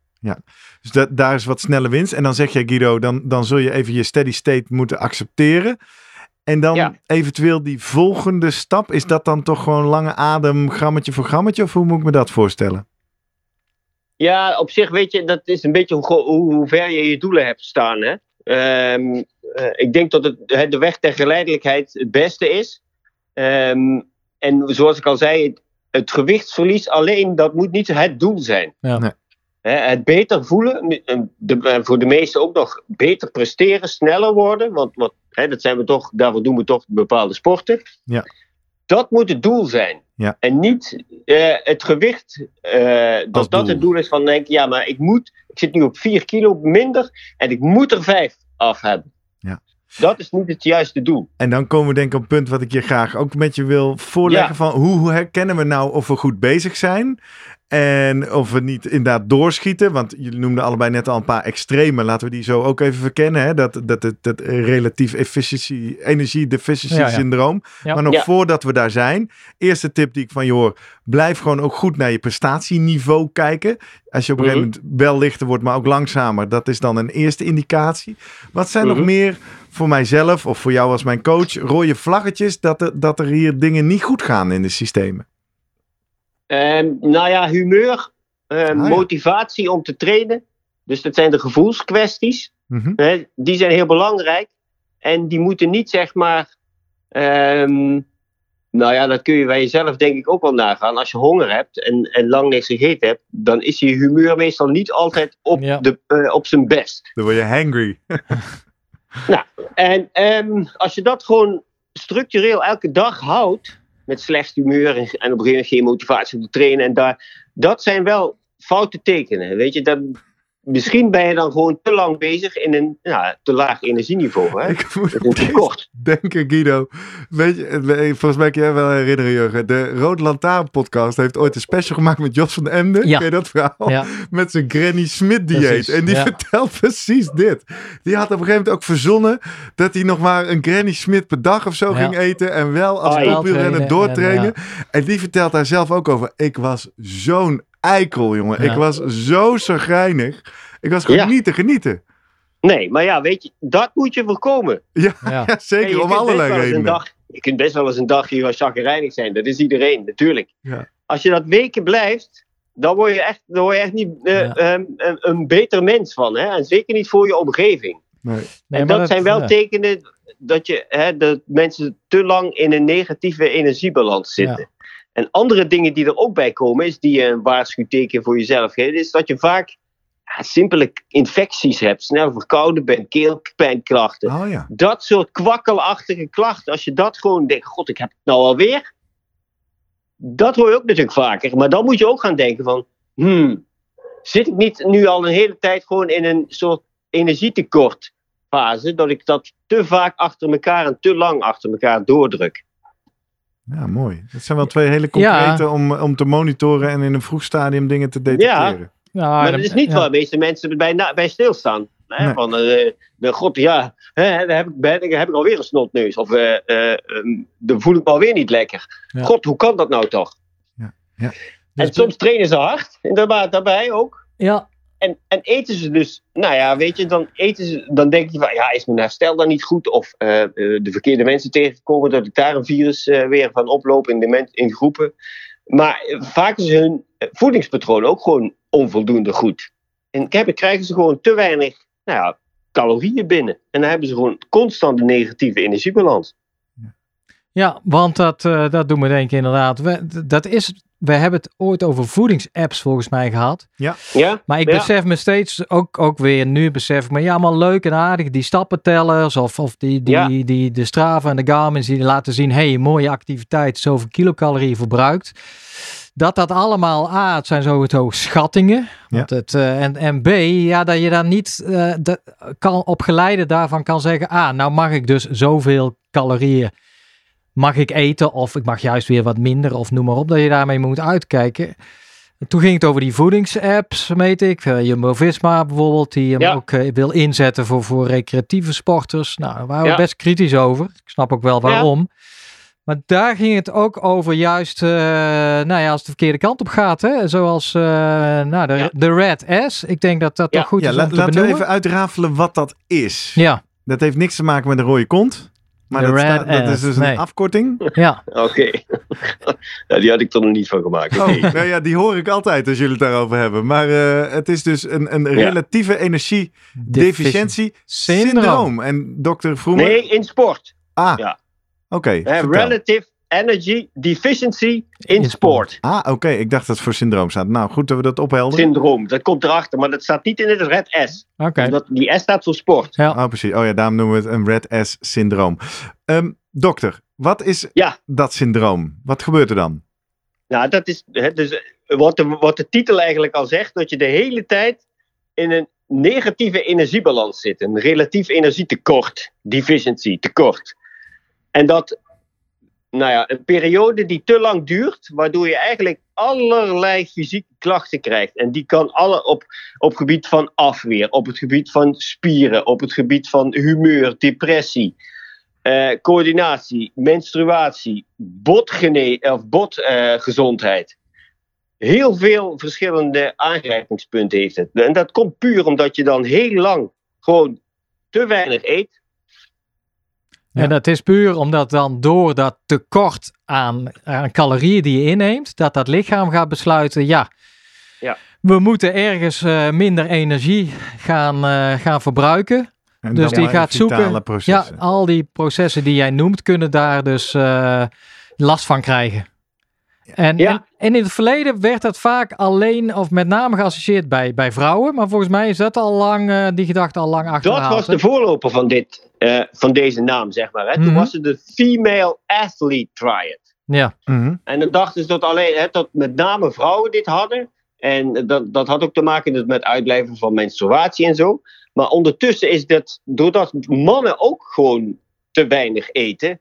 Dus dat, daar is wat snelle winst. En dan zeg je, Guido, dan, dan zul je even je steady state moeten accepteren. En dan Ja. eventueel die volgende stap. Is dat dan toch gewoon lange adem, grammetje voor grammetje? Of hoe moet ik me dat voorstellen? Ja, op zich weet je, dat is een beetje hoe, hoe, hoe ver je je doelen hebt staan. Hè? Ehm, eh, ik denk dat het, hè, de weg ter geleidelijkheid het beste is. Ehm, en zoals ik al zei, het, het gewichtsverlies alleen, dat moet niet het doel zijn. Ja. Nee. Het beter voelen, eh, de, eh, voor de meesten ook nog beter presteren, sneller worden. Want, want Hè, dat zijn we toch, daarvoor doen we toch bepaalde sporten. Ja. Dat moet het doel zijn. Ja. En niet eh, het gewicht, eh, dat dat het doel is van denk ja, maar ik moet, ik zit nu op 4 kilo minder en ik moet er 5 af hebben. Ja. Dat is niet het juiste doel. En dan komen we denk ik op een punt wat ik je graag ook met je wil voorleggen. Ja. Van hoe, hoe herkennen we nou of we goed bezig zijn? En of we niet inderdaad doorschieten. Want jullie noemden allebei net al een paar extreme. Laten we die zo ook even verkennen. Hè? Dat, dat, dat, dat relatief efficiency, energie deficiency Ja, ja. syndroom. Ja. Maar nog Ja. voordat we daar zijn. Eerste tip die ik van je hoor. Blijf gewoon ook goed naar je prestatieniveau kijken. Als je op een Mhm. gegeven moment wel lichter wordt, maar ook langzamer. Dat is dan een eerste indicatie. Wat zijn nog Mhm. meer voor mijzelf of voor jou als mijn coach rode vlaggetjes dat er, dat er hier dingen niet goed gaan in de systemen? Ehm, nou ja, humeur, eh, ja. motivatie om te trainen. Dus dat zijn de gevoelskwesties. Mhm. Hè, die zijn heel belangrijk. En die moeten niet, zeg maar. ehm, nou ja, dat kun je bij jezelf denk ik ook wel nagaan. Als je honger hebt en, en lang niks gegeten hebt, dan is je humeur meestal niet altijd op, Ja. de, eh, op zijn best. Dan word je hangry. En ehm, als je dat gewoon structureel elke dag houdt, met slecht humeur en, en op een gegeven moment geen motivatie om te trainen, en daar, dat zijn wel foute tekenen. Weet je, dat, misschien ben je dan gewoon te lang bezig in een ja, te laag energieniveau. Hè? Ik moet tekort. denken, Guido. Weet je, eh, volgens mij kan jij wel herinneren, Jurgen. De Rode Lantaarn podcast heeft ooit een special gemaakt met Jos van Emden. Ja. Ken je dat verhaal? Ja. Met zijn Granny Smith dieet. Precies, En die ja. vertelt precies dit. Die had op een gegeven moment ook verzonnen dat hij nog maar een Granny Smith per dag of zo Ja. ging eten. En wel als Ah, Trainen doortrainen. en, En die vertelt daar zelf ook over. Ik was zo'n eikel, jongen. Ja. Ik was zo zagrijnig. Ik was gewoon Ja. niet te genieten. Nee, maar ja, weet je, dat moet je voorkomen. Ja, Ja. zeker. Om allerlei wel eens een redenen. dag- je kunt best wel eens een dagje wat chagrijnig zijn. Dat is iedereen, natuurlijk. Ja. Als je dat weken blijft, dan word je echt, dan word je echt niet eh, Ja. ehm, een, een beter mens van. Hè? En zeker niet voor je omgeving. Nee. Nee, en maar dat, zijn wel ja. tekenen dat, je, hè, dat mensen te lang in een negatieve energiebalans zitten. En andere dingen die er ook bij komen, is die je een waarschuwteken voor jezelf geeft, is dat je vaak ja, simpele infecties hebt, snel verkouden bent, keelpijnklachten. Oh ja. Dat soort kwakkelachtige klachten, als je dat gewoon denkt, god, ik heb het nou alweer. Dat hoor je ook natuurlijk vaker. Maar dan moet je ook gaan denken van, hmm, zit ik niet nu al een hele tijd gewoon in een soort energietekort fase, dat ik dat te vaak achter elkaar en te lang achter elkaar doordruk. Ja, mooi. Dat zijn wel twee hele concrete om, om te monitoren en in een vroeg stadium dingen te detecteren. Ja, maar dat is niet ja. waar de meeste mensen bij, na- bij stilstaan. Hè? Nee. Van, eh, de god, ja, hè, daar heb ik, ben, heb ik alweer een snotneus. Of eh, eh, ehm, dan voel ik me alweer niet lekker. Ja. God, hoe kan dat nou toch? Ja, ja. En Dus- soms trainen ze hard, inderdaad, daarbij ook. Ja, En, en eten ze dus, nou ja, weet je, dan eten ze, dan denk je van, ja, is mijn herstel dan niet goed? Of eh, eh, de verkeerde mensen tegenkomen, dat ik daar een virus eh, weer van oploop in, de in groepen. Maar vaak is hun voedingspatroon ook gewoon onvoldoende goed. En krijgen ze gewoon te weinig nou ja, calorieën binnen. En dan hebben ze gewoon constant een negatieve energiebalans. Ja, want dat, eh, dat doen we denk ik inderdaad. We, dat is, we hebben het ooit over voedingsapps volgens mij gehad. Ja? Maar ik Ja. besef me steeds, ook, ook weer nu besef ik me, ja, maar leuk en aardig, die stappentellers of, of die, die, Ja. die, de Strava en de Garmin die laten zien, hey, mooie activiteit, zoveel kilocalorieën verbruikt. Dat dat allemaal, A, het zijn sowieso schattingen. Want het, eh, en, en B, ja, dat je daar niet eh, de, kan, op geleide daarvan kan zeggen, ah, nou mag ik dus zoveel calorieën mag ik eten of ik mag juist weer wat minder of noem maar op, dat je daarmee moet uitkijken. Toen ging het over die voedingsapps, weet ik. Eh, Jumbo-Visma bijvoorbeeld, die hem Ja. ook eh, wil inzetten voor, voor recreatieve sporters. Nou, daar waren we Ja. best kritisch over. Ik snap ook wel waarom. Maar daar ging het ook over juist, eh, nou ja, als het de verkeerde kant op gaat. Hè? Zoals eh, nou, de, Ja. de Red S. Ik denk dat dat Ja. toch goed Ja, is la- om te laten we benoemen. even uitrafelen wat dat is. Ja, Dat heeft niks te maken met een rode kont. Maar dat, red staat- dat is dus nee. een afkorting. ja. Oké. ja, die had ik er nog niet van gemaakt. Oké. Oh, nou ja, die hoor ik altijd als jullie het daarover hebben. Maar eh, het is dus een, een relatieve energiedeficiëntie syndroom. En dokter Vroemen... Nee, in sport. Ah, Ja. oké. Hè, vertel. relative Energy Deficiency in, In sport. sport. Ah, oké. Ik dacht dat het voor syndroom staat. Nou, goed dat we dat ophelderen. Syndroom, dat komt erachter, maar dat staat niet in het red S. Oké. Omdat die S staat voor sport. Ja. Oh, precies. Oh ja, daarom noemen we het een Red S-syndroom. Ehm, dokter, wat is Ja. dat syndroom? Wat gebeurt er dan? Nou, dat is hè, dus, eh, wat, de, wat de titel eigenlijk al zegt, dat je de hele tijd in een negatieve energiebalans zit. Een relatief energietekort, deficiency, tekort. En dat, nou ja, een periode die te lang duurt, waardoor je eigenlijk allerlei fysieke klachten krijgt. En die kan alle op, op gebied van afweer, op het gebied van spieren, op het gebied van humeur, depressie. eh, coördinatie, menstruatie, botgene of botgezondheid. Heel veel verschillende aangrijpingspunten heeft het. En dat komt puur omdat je dan heel lang gewoon te weinig eet. Ja. En dat is puur omdat dan door dat tekort aan, aan calorieën die je inneemt, dat dat lichaam gaat besluiten, ja, Ja. we moeten ergens eh, minder energie gaan, eh, gaan verbruiken. En Dus die gaat zoeken. Ja, al die processen die jij noemt, kunnen daar dus eh, last van krijgen. En, Ja. en, en in het verleden werd dat vaak alleen of met name geassocieerd bij, bij vrouwen. Maar volgens mij is dat al lang, eh, die gedachte al lang achterhaald. Dat was hè? de voorloper van, dit, eh, van deze naam, zeg maar. Hè. Mhm. Toen was het de Female Athlete Triad. Ja, Mhm. En dan dachten ze dat, alleen, hè, dat met name vrouwen dit hadden. En dat, dat had ook te maken met uitblijven van menstruatie en zo. Maar ondertussen is dat, doordat mannen ook gewoon te weinig eten,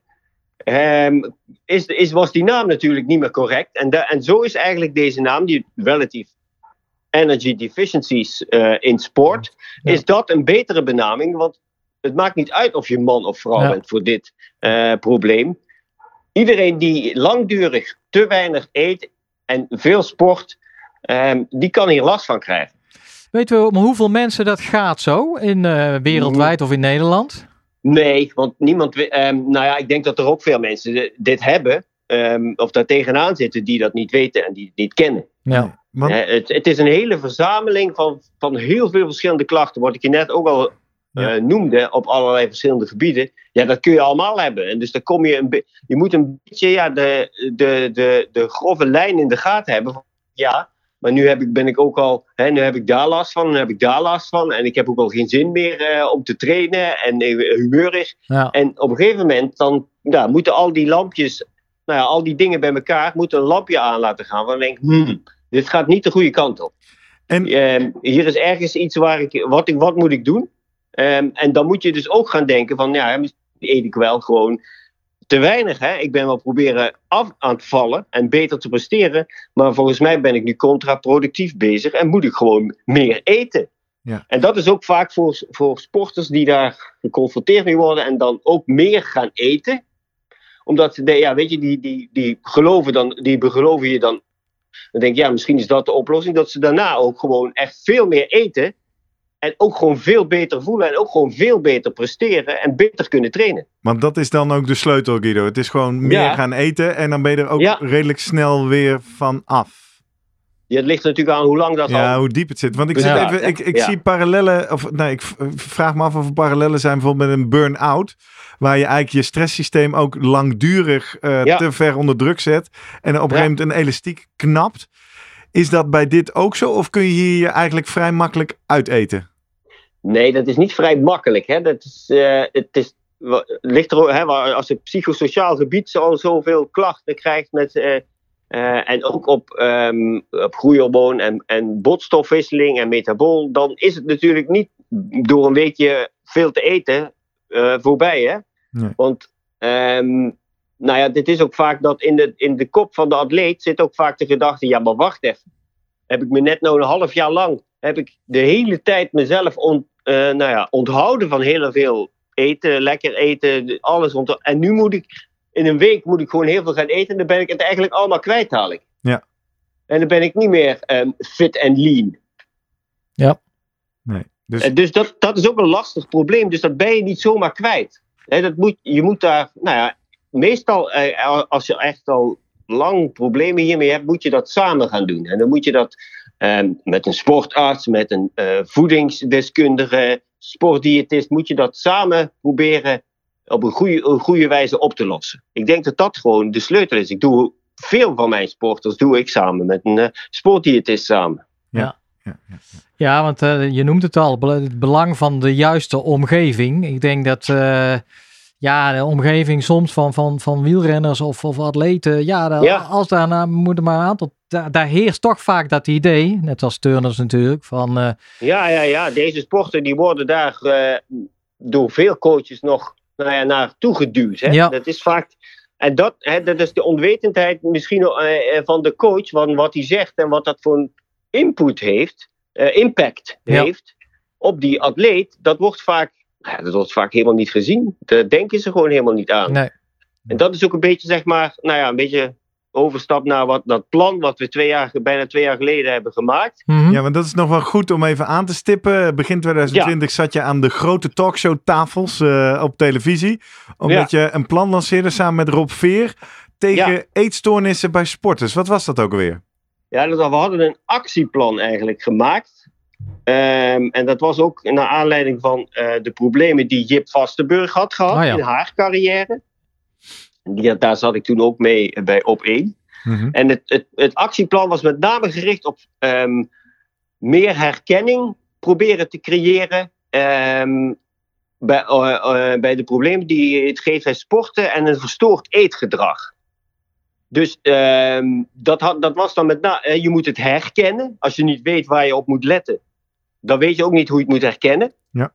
ehm, is, is, was die naam natuurlijk niet meer correct. En, da- en zo is eigenlijk deze naam, die relatief energy deficiencies eh, in sport, Ja. is dat een betere benaming. Want het maakt niet uit of je man of vrouw Ja. bent voor dit eh, probleem. Iedereen die langdurig te weinig eet en veel sport, ehm, die kan hier last van krijgen. weten we om hoeveel mensen dat gaat zo, in, eh, wereldwijd of in Nederland? Nee, want niemand. ehm, nou ja, ik denk dat er ook veel mensen di- dit hebben. ehm, of daar tegenaan zitten die dat niet weten en die het niet kennen. Ja, Want, het, het is een hele verzameling van, van heel veel verschillende klachten. Wat ik je net ook al Ja. eh, noemde op allerlei verschillende gebieden. Ja, dat kun je allemaal hebben. En dus dan kom je een je moet een beetje ja, de, de, de, de grove lijn in de gaten hebben. Van, Ja, maar nu heb ik, ben ik ook al, hè, nu heb ik daar last van, nu heb ik daar last van. En ik heb ook al geen zin meer eh, om te trainen en eh, humeurig. ja. En op een gegeven moment dan ja, moeten al die lampjes, nou ja, al die dingen bij elkaar, moeten een lampje aan laten gaan. Van denk, hmm, dit gaat niet de goede kant op. En- Ehm, hier is ergens iets waar ik, wat, ik, wat moet ik doen? Ehm, en dan moet je dus ook gaan denken van, ja, misschien eet ik wel gewoon te weinig. Hè? Ik ben wel proberen af aan het vallen en beter te presteren. Maar volgens mij ben ik nu contraproductief bezig en moet ik gewoon meer eten. Ja. En dat is ook vaak voor, voor sporters die daar geconfronteerd mee worden en dan ook meer gaan eten. Omdat ze, de, ja, weet je, die, die, die geloven dan, die geloven je dan. Dan denk ik, ja, misschien is dat de oplossing. Dat ze daarna ook gewoon echt veel meer eten. En ook gewoon veel beter voelen. En ook gewoon veel beter presteren. En beter kunnen trainen. want dat is dan ook de sleutel, Guido. Het is gewoon meer Ja. gaan eten en dan ben je er ook Ja. redelijk snel weer van af. Ja, het ligt natuurlijk aan hoe lang dat Ja, al... hoe diep het zit. Want ik, Ja. zit even, ik, ik Ja. zie parallellen, of nee, ik vraag me af of er parallellen zijn bijvoorbeeld met een burn-out. Waar je eigenlijk je stresssysteem ook langdurig eh, Ja. te ver onder druk zet. En op een gegeven moment een elastiek knapt. Is dat bij dit ook zo? Of kun je hier eigenlijk vrij makkelijk uiteten? Nee, dat is niet vrij makkelijk. Hè? Dat is, eh, het is, het ligt er, hè, als je op psychosociaal gebied al zoveel klachten krijgt met, eh, eh, en ook op, ehm op groeihormoon en, en botstofwisseling en metabool, dan is het natuurlijk niet door een weekje veel te eten voorbij. Hè? Nee. Want ehm, nou ja, dit is ook vaak dat in de, in de kop van de atleet zit ook vaak de gedachte, ja maar wacht even. Heb ik me net nou een half jaar lang, heb ik de hele tijd mezelf ont, eh, nou ja, onthouden van heel veel eten, lekker eten, alles. Ont en nu moet ik, in een week moet ik gewoon heel veel gaan eten en dan ben ik het eigenlijk allemaal kwijt dadelijk. Ja. En dan ben ik niet meer ehm, fit en lean. Nee. Dus Eh, Dus dat, dat is ook een lastig probleem. Dus dat ben je niet zomaar kwijt. Hè, dat moet, je moet daar, nou ja, meestal eh, als je echt al lang problemen hiermee hebt, moet je dat samen gaan doen. En dan moet je dat ehm, met een sportarts, met een eh, voedingsdeskundige, sportdiëtist, moet je dat samen proberen op een goede, een goede wijze op te lossen. Ik denk dat dat gewoon de sleutel is. Ik doe veel van mijn sporters doe ik samen met een uh, sportdiëtist samen. Ja, ja, ja. Ja, want uh, je noemt het al, het belang van de juiste omgeving. Ik denk dat uh, ja, de omgeving soms van, van, van wielrenners of, of atleten, ja, als daar nou, moeten maar een aantal, daar, daar heerst toch vaak dat idee, net als turners natuurlijk, van eh, Ja, ja, ja. Deze sporten die worden daar eh, door veel coaches nog nou ja, naartoe geduwd. Hè? Ja. Dat is vaak. En dat, hè, dat is de onwetendheid misschien eh, van de coach, van wat hij zegt en wat dat voor een input heeft, impact heeft op die atleet. Dat wordt vaak, ja, dat wordt vaak helemaal niet gezien. Daar denken ze gewoon helemaal niet aan. nee. En dat is ook een beetje, zeg maar, nou ja, een beetje overstap naar wat, dat plan wat we twee jaar, bijna twee jaar geleden hebben gemaakt. Mhm. Ja, want dat is nog wel goed om even aan te stippen. Begin 2020 zat je aan de grote talkshowtafels eh op televisie. Omdat je een plan lanceerde samen met Rob Veer tegen Ja. eetstoornissen bij sporters. Wat was dat ook alweer? Ja, dat, we hadden een actieplan eigenlijk gemaakt. Ehm, en dat was ook naar aanleiding van eh, de problemen die Jip Vastenburg had gehad ja. in haar carrière. Die, daar zat ik toen ook mee eh, bij op één. Mhm. En het, het, het actieplan was met name gericht op ehm, meer herkenning proberen te creëren ehm, bij, eh, bij de problemen die het geeft bij sporten en een verstoord eetgedrag. Dus dat, had, dat was dan met name, je moet het herkennen. Als je niet weet waar je op moet letten, dan weet je ook niet hoe je het moet herkennen. Ja.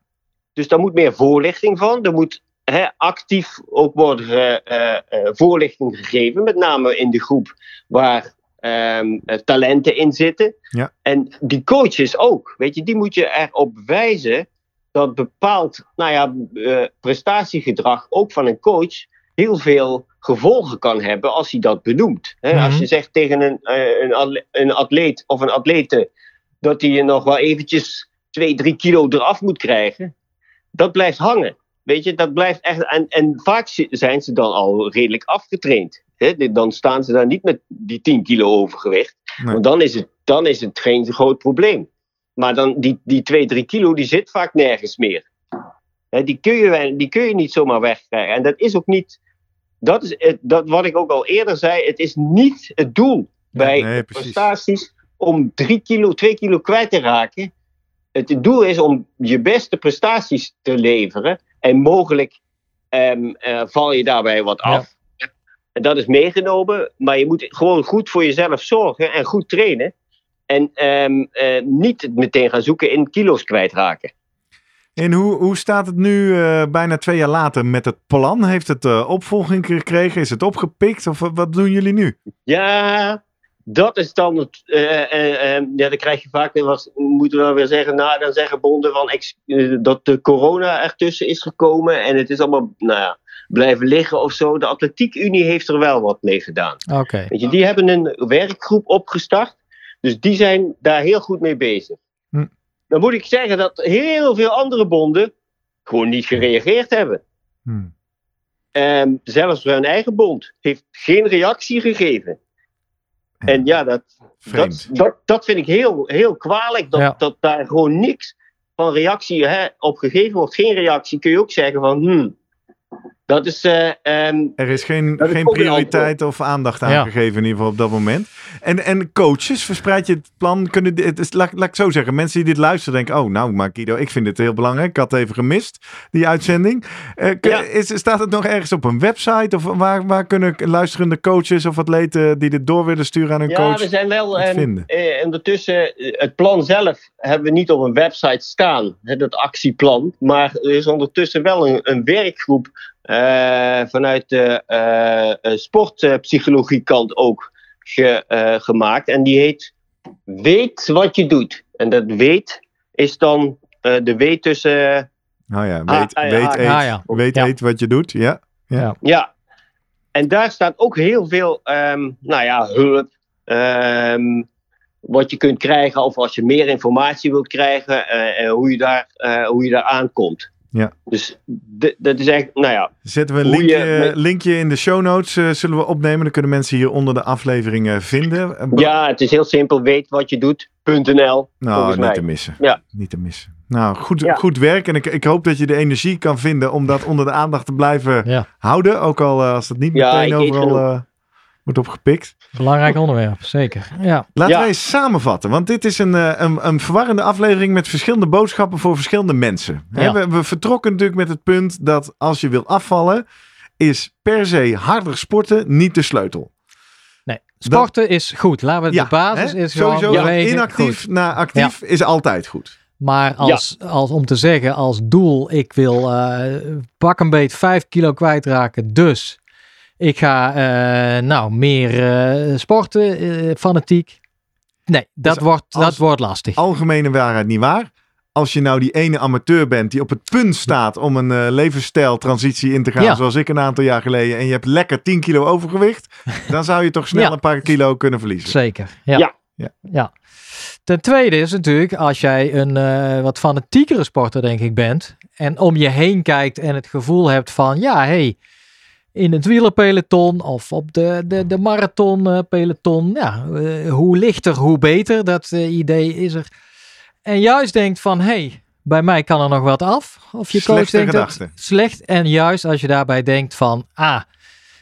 Dus daar moet meer voorlichting van. Er moet hè, actief ook worden eh, eh, voorlichting gegeven, met name in de groep waar ehm, eh, talenten in zitten. Ja. En die coaches ook, weet je, die moet je erop wijzen dat bepaald nou ja, prestatiegedrag ook van een coach heel veel gevolgen kan hebben als hij dat benoemt. Hè, Mhm. Als je zegt tegen een, een atleet of een atlete dat hij je nog wel eventjes 2, 3 kilo eraf moet krijgen, dat blijft hangen. Weet je, dat blijft echt. En, en vaak zi- zijn ze dan al redelijk afgetraind. Dan staan ze daar niet met die 10 kilo overgewicht. Nee. Want dan is, het, dan is het geen groot probleem. Maar dan die, die 2, 3 kilo, die zit vaak nergens meer. Die, kun je, die kun je niet zomaar wegkrijgen. En dat is ook niet. Dat is het, dat wat ik ook al eerder zei. Het is niet het doel bij nee, prestaties om 3 kilo, 2 kilo kwijt te raken. Het doel is om je beste prestaties te leveren. En mogelijk ehm, eh, val je daarbij wat Ja. af. En dat is meegenomen. Maar je moet gewoon goed voor jezelf zorgen en goed trainen. En ehm, eh, niet meteen gaan zoeken in kilo's kwijtraken. En hoe, hoe staat het nu eh, bijna twee jaar later met het plan? Heeft het opvolging gekregen? Is het opgepikt? Of wat doen jullie nu? Ja, dat is dan het. eh, eh, eh, ja, dan krijg je vaak weer wat. Moeten we dan weer zeggen. Nou, dan zeggen bonden van dat de corona ertussen is gekomen. En het is allemaal. Nou ja, blijven liggen of zo. De Atletiekunie heeft er wel wat mee gedaan. Oké. Weet je, die hebben een werkgroep opgestart. Dus die zijn daar heel goed mee bezig. Hm. Dan moet ik zeggen dat heel veel andere bonden gewoon niet gereageerd hebben. Hmm. Ehm, zelfs hun eigen bond heeft geen reactie gegeven. En ja, dat, dat, dat, dat vind ik heel, heel kwalijk. Dat, Ja. dat daar gewoon niks van reactie hè, op gegeven wordt. Geen reactie kun je ook zeggen van... Hmm, dat is... eh, ehm, Er is geen, is geen prioriteit of aandacht Ja. aangegeven in ieder geval op dat moment. En, en coaches, verspreid je het plan? Kunnen, dit- het is, laat, laat ik zo zeggen, mensen die dit luisteren denken... Oh, nou, maar Guido, ik vind dit heel belangrijk. Ik had het even gemist, die uitzending. Eh, kun- Ja. is, staat het nog ergens op een website? Of waar, waar kunnen luisterende coaches of atleten die dit door willen sturen aan hun ja, coach? we zijn wel... het ehm, vinden? eh, ondertussen, het plan zelf hebben we niet op een website staan. Hè, dat actieplan. Maar er is ondertussen wel een, een werkgroep... eh, vanuit de eh, eh, sportpsychologie kant ook ge- eh, gemaakt. En die heet Weet wat je doet. En dat weet is dan eh, de weet tussen... Oh ja, Ah, weet, ah, ja, weet, ah, eet, ah, ja. weet Ja. eet wat je doet. Ja, Ja, en daar staat ook heel veel, ehm, nou ja, hulp. ehm, wat je kunt krijgen, of als je meer informatie wilt krijgen, eh, en hoe, je daar, eh, hoe je daar aankomt. Ja. Dus dat is echt, nou ja, Zetten we een je linkje, met- linkje in de show notes, eh, zullen we opnemen. Dan kunnen mensen hier onder de aflevering eh, vinden. Eh, ja, het is heel simpel. Weet wat je doet.nl. Nou, niet mij. te missen. Ja. Niet te missen. Nou, goed, Ja. goed werk. En ik, ik hoop dat je de energie kan vinden om dat onder de aandacht te blijven Ja, houden. Ook al eh, als het niet meteen overal eh, wordt opgepikt. belangrijk onderwerp, zeker. Ja, Laten Ja. wij eens samenvatten. Want dit is een, eh, een, een verwarrende aflevering met verschillende boodschappen voor verschillende mensen. We, we vertrokken natuurlijk met het punt dat als je wil afvallen, is per se harder sporten niet de sleutel. nee. Sporten is goed. Laten we de basis hè? is Sowieso gewoon bewegen. inactief goed. naar actief is altijd goed. Maar als, als, om te zeggen als doel, ik wil eh, pak een beet 5 kilo kwijtraken. Dus ik ga eh, nou meer eh, sporten, eh, fanatiek. Nee, dat, Dus wordt, als- dat wordt lastig. Algemene waarheid niet waar. Als je nou die ene amateur bent die op het punt staat om een eh levensstijltransitie in te gaan, Ja. zoals ik een aantal jaar geleden, en je hebt lekker 10 kilo overgewicht, dan zou je toch snel Ja. een paar kilo kunnen verliezen. Zeker. Ja. Ja. Ja. Ja. Ten tweede is natuurlijk, als jij een eh, wat fanatiekere sporter, denk ik, bent. En om je heen kijkt en het gevoel hebt van, ja, hey, in het wielerpeloton of op de, de, de marathonpeloton. ja, eh, hoe lichter, hoe beter. Dat eh, idee is er. En juist denkt van, hey, bij mij kan er nog wat af. Of je coach denkt dat slecht. En juist als je daarbij denkt van, ah,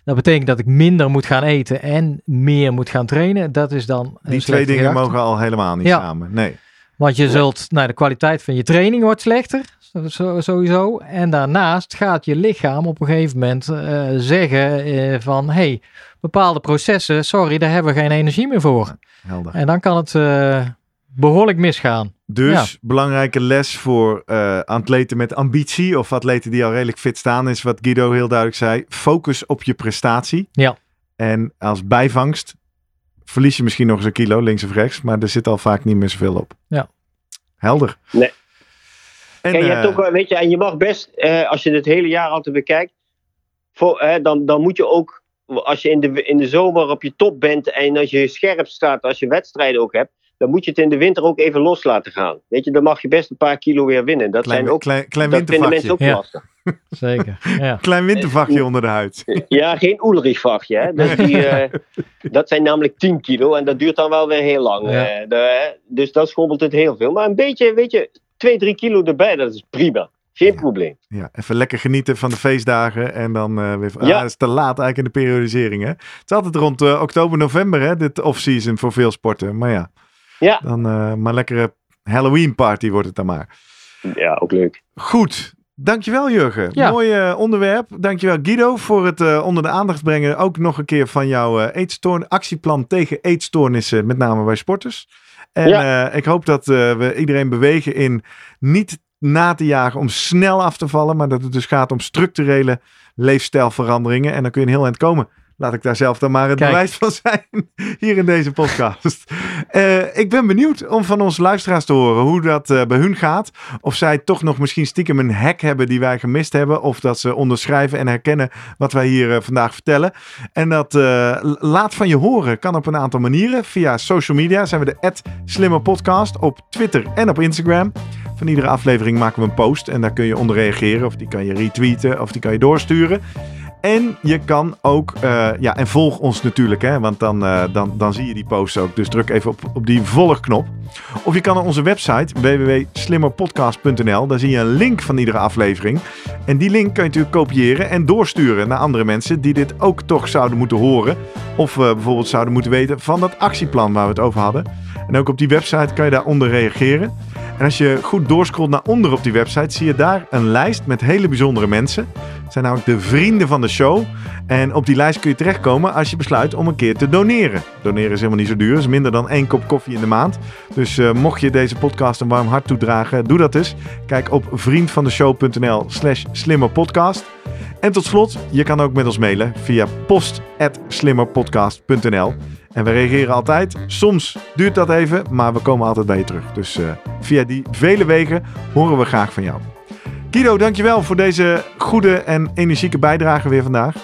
dat betekent dat ik minder moet gaan eten en meer moet gaan trainen. Dat is dan Die twee dingen mogen al helemaal niet Ja. samen. Nee. Want je zult, nou, de kwaliteit van je training wordt slechter, sowieso. En daarnaast gaat je lichaam op een gegeven moment eh, zeggen eh, van, hey, bepaalde processen, sorry, daar hebben we geen energie meer voor. Helder. En dan kan het eh, behoorlijk misgaan. Dus belangrijke les voor eh, atleten met ambitie of atleten die al redelijk fit staan, is wat Guido heel duidelijk zei. Focus op je prestatie. Ja. En als bijvangst verlies je misschien nog eens een kilo links of rechts, maar er zit al vaak niet meer zoveel op. Ja. Helder. Nee. En, Kijk, je eh, hebt ook, wel- weet je, en je mag best, eh, als je het hele jaar altijd bekijkt, voor, eh, dan, dan moet je ook, als je in de, in de zomer op je top bent en als je scherp staat, als je wedstrijden ook hebt, dan moet je het in de winter ook even los laten gaan. Weet je, dan mag je best een paar kilo weer winnen. Dat, klein, zijn ook, klein, klein dat vinden mensen wintervachtje. ook Ja. lastig. Zeker, ja. Klein wintervachtje onder de huid. Ja, geen Ulrich-vachtje. Hè? Dus die, eh, dat zijn namelijk 10 kilo en dat duurt dan wel weer heel lang. Ja. eh, de- dus dat schommelt het heel veel. Maar een beetje, weet je, 2, 3 kilo erbij, dat is prima. Geen probleem. Ja, even lekker genieten van de feestdagen en dan eh, weer... Ja. Ah, het is te laat eigenlijk in de periodisering, hè? Het is altijd rond eh, oktober, november, hè? Dit off-season voor veel sporten. Maar ja, Ja. dan eh, maar lekkere Halloween party wordt het dan maar. Ja, ook leuk. Goed. Dankjewel Jurgen. Ja. Mooi onderwerp. Dankjewel Guido voor het eh, onder de aandacht brengen. Ook nog een keer van jouw eh, eetstoorn, actieplan tegen eetstoornissen, met name bij sporters. En eh, ik hoop dat eh, we iedereen bewegen in niet na te jagen om snel af te vallen, maar dat het dus gaat om structurele leefstijlveranderingen. En dan kun je een heel eind komen. Laat ik daar zelf dan maar het Kijk. bewijs van zijn hier in deze podcast. Eh, ik ben benieuwd om van onze luisteraars te horen hoe dat eh, bij hun gaat. Of zij toch nog misschien stiekem een hack hebben die wij gemist hebben. Of dat ze onderschrijven en herkennen wat wij hier eh, vandaag vertellen. En dat laat van je horen. Kan op een aantal manieren. Via social media zijn we de Slimmer Podcast op Twitter en op Instagram. Van iedere aflevering maken we een post en daar kun je onder reageren. Of die kan je retweeten of die kan je doorsturen. En je kan ook, eh, ja, en volg ons natuurlijk, hè, want dan, eh, dan, dan zie je die posts ook. Dus druk even op, op die volgknop. Of je kan naar onze website www.slimmerpodcast.nl. Daar zie je een link van iedere aflevering. En die link kan je natuurlijk kopiëren en doorsturen naar andere mensen die dit ook toch zouden moeten horen. Of eh, bijvoorbeeld zouden moeten weten van dat actieplan waar we het over hadden. En ook op die website kan je daaronder reageren. Als je goed doorscrollt naar onder op die website, zie je daar een lijst met hele bijzondere mensen. Het zijn namelijk de vrienden van de show. En op die lijst kun je terechtkomen als je besluit om een keer te doneren. Doneren is helemaal niet zo duur, is minder dan één kop koffie in de maand. Dus eh, mocht je deze podcast een warm hart toedragen, doe dat eens. Kijk op vriendvandeshow.nl slash slimmerpodcast. En tot slot, je kan ook met ons mailen via post.slimmerpodcast.nl. En we reageren altijd. Soms duurt dat even, maar we komen altijd bij je terug. Dus eh, via die vele wegen horen we graag van jou. Guido, dankjewel voor deze goede en energieke bijdrage weer vandaag.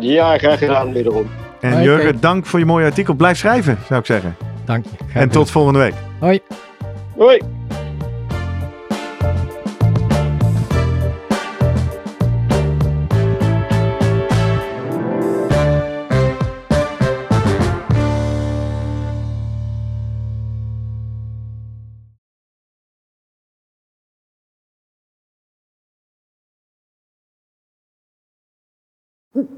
Ja, graag gedaan wederom. En. Jurgen, dank voor je mooie artikel. Blijf schrijven, zou ik zeggen. Dank je. En tot volgende week. Hoi. Hoi.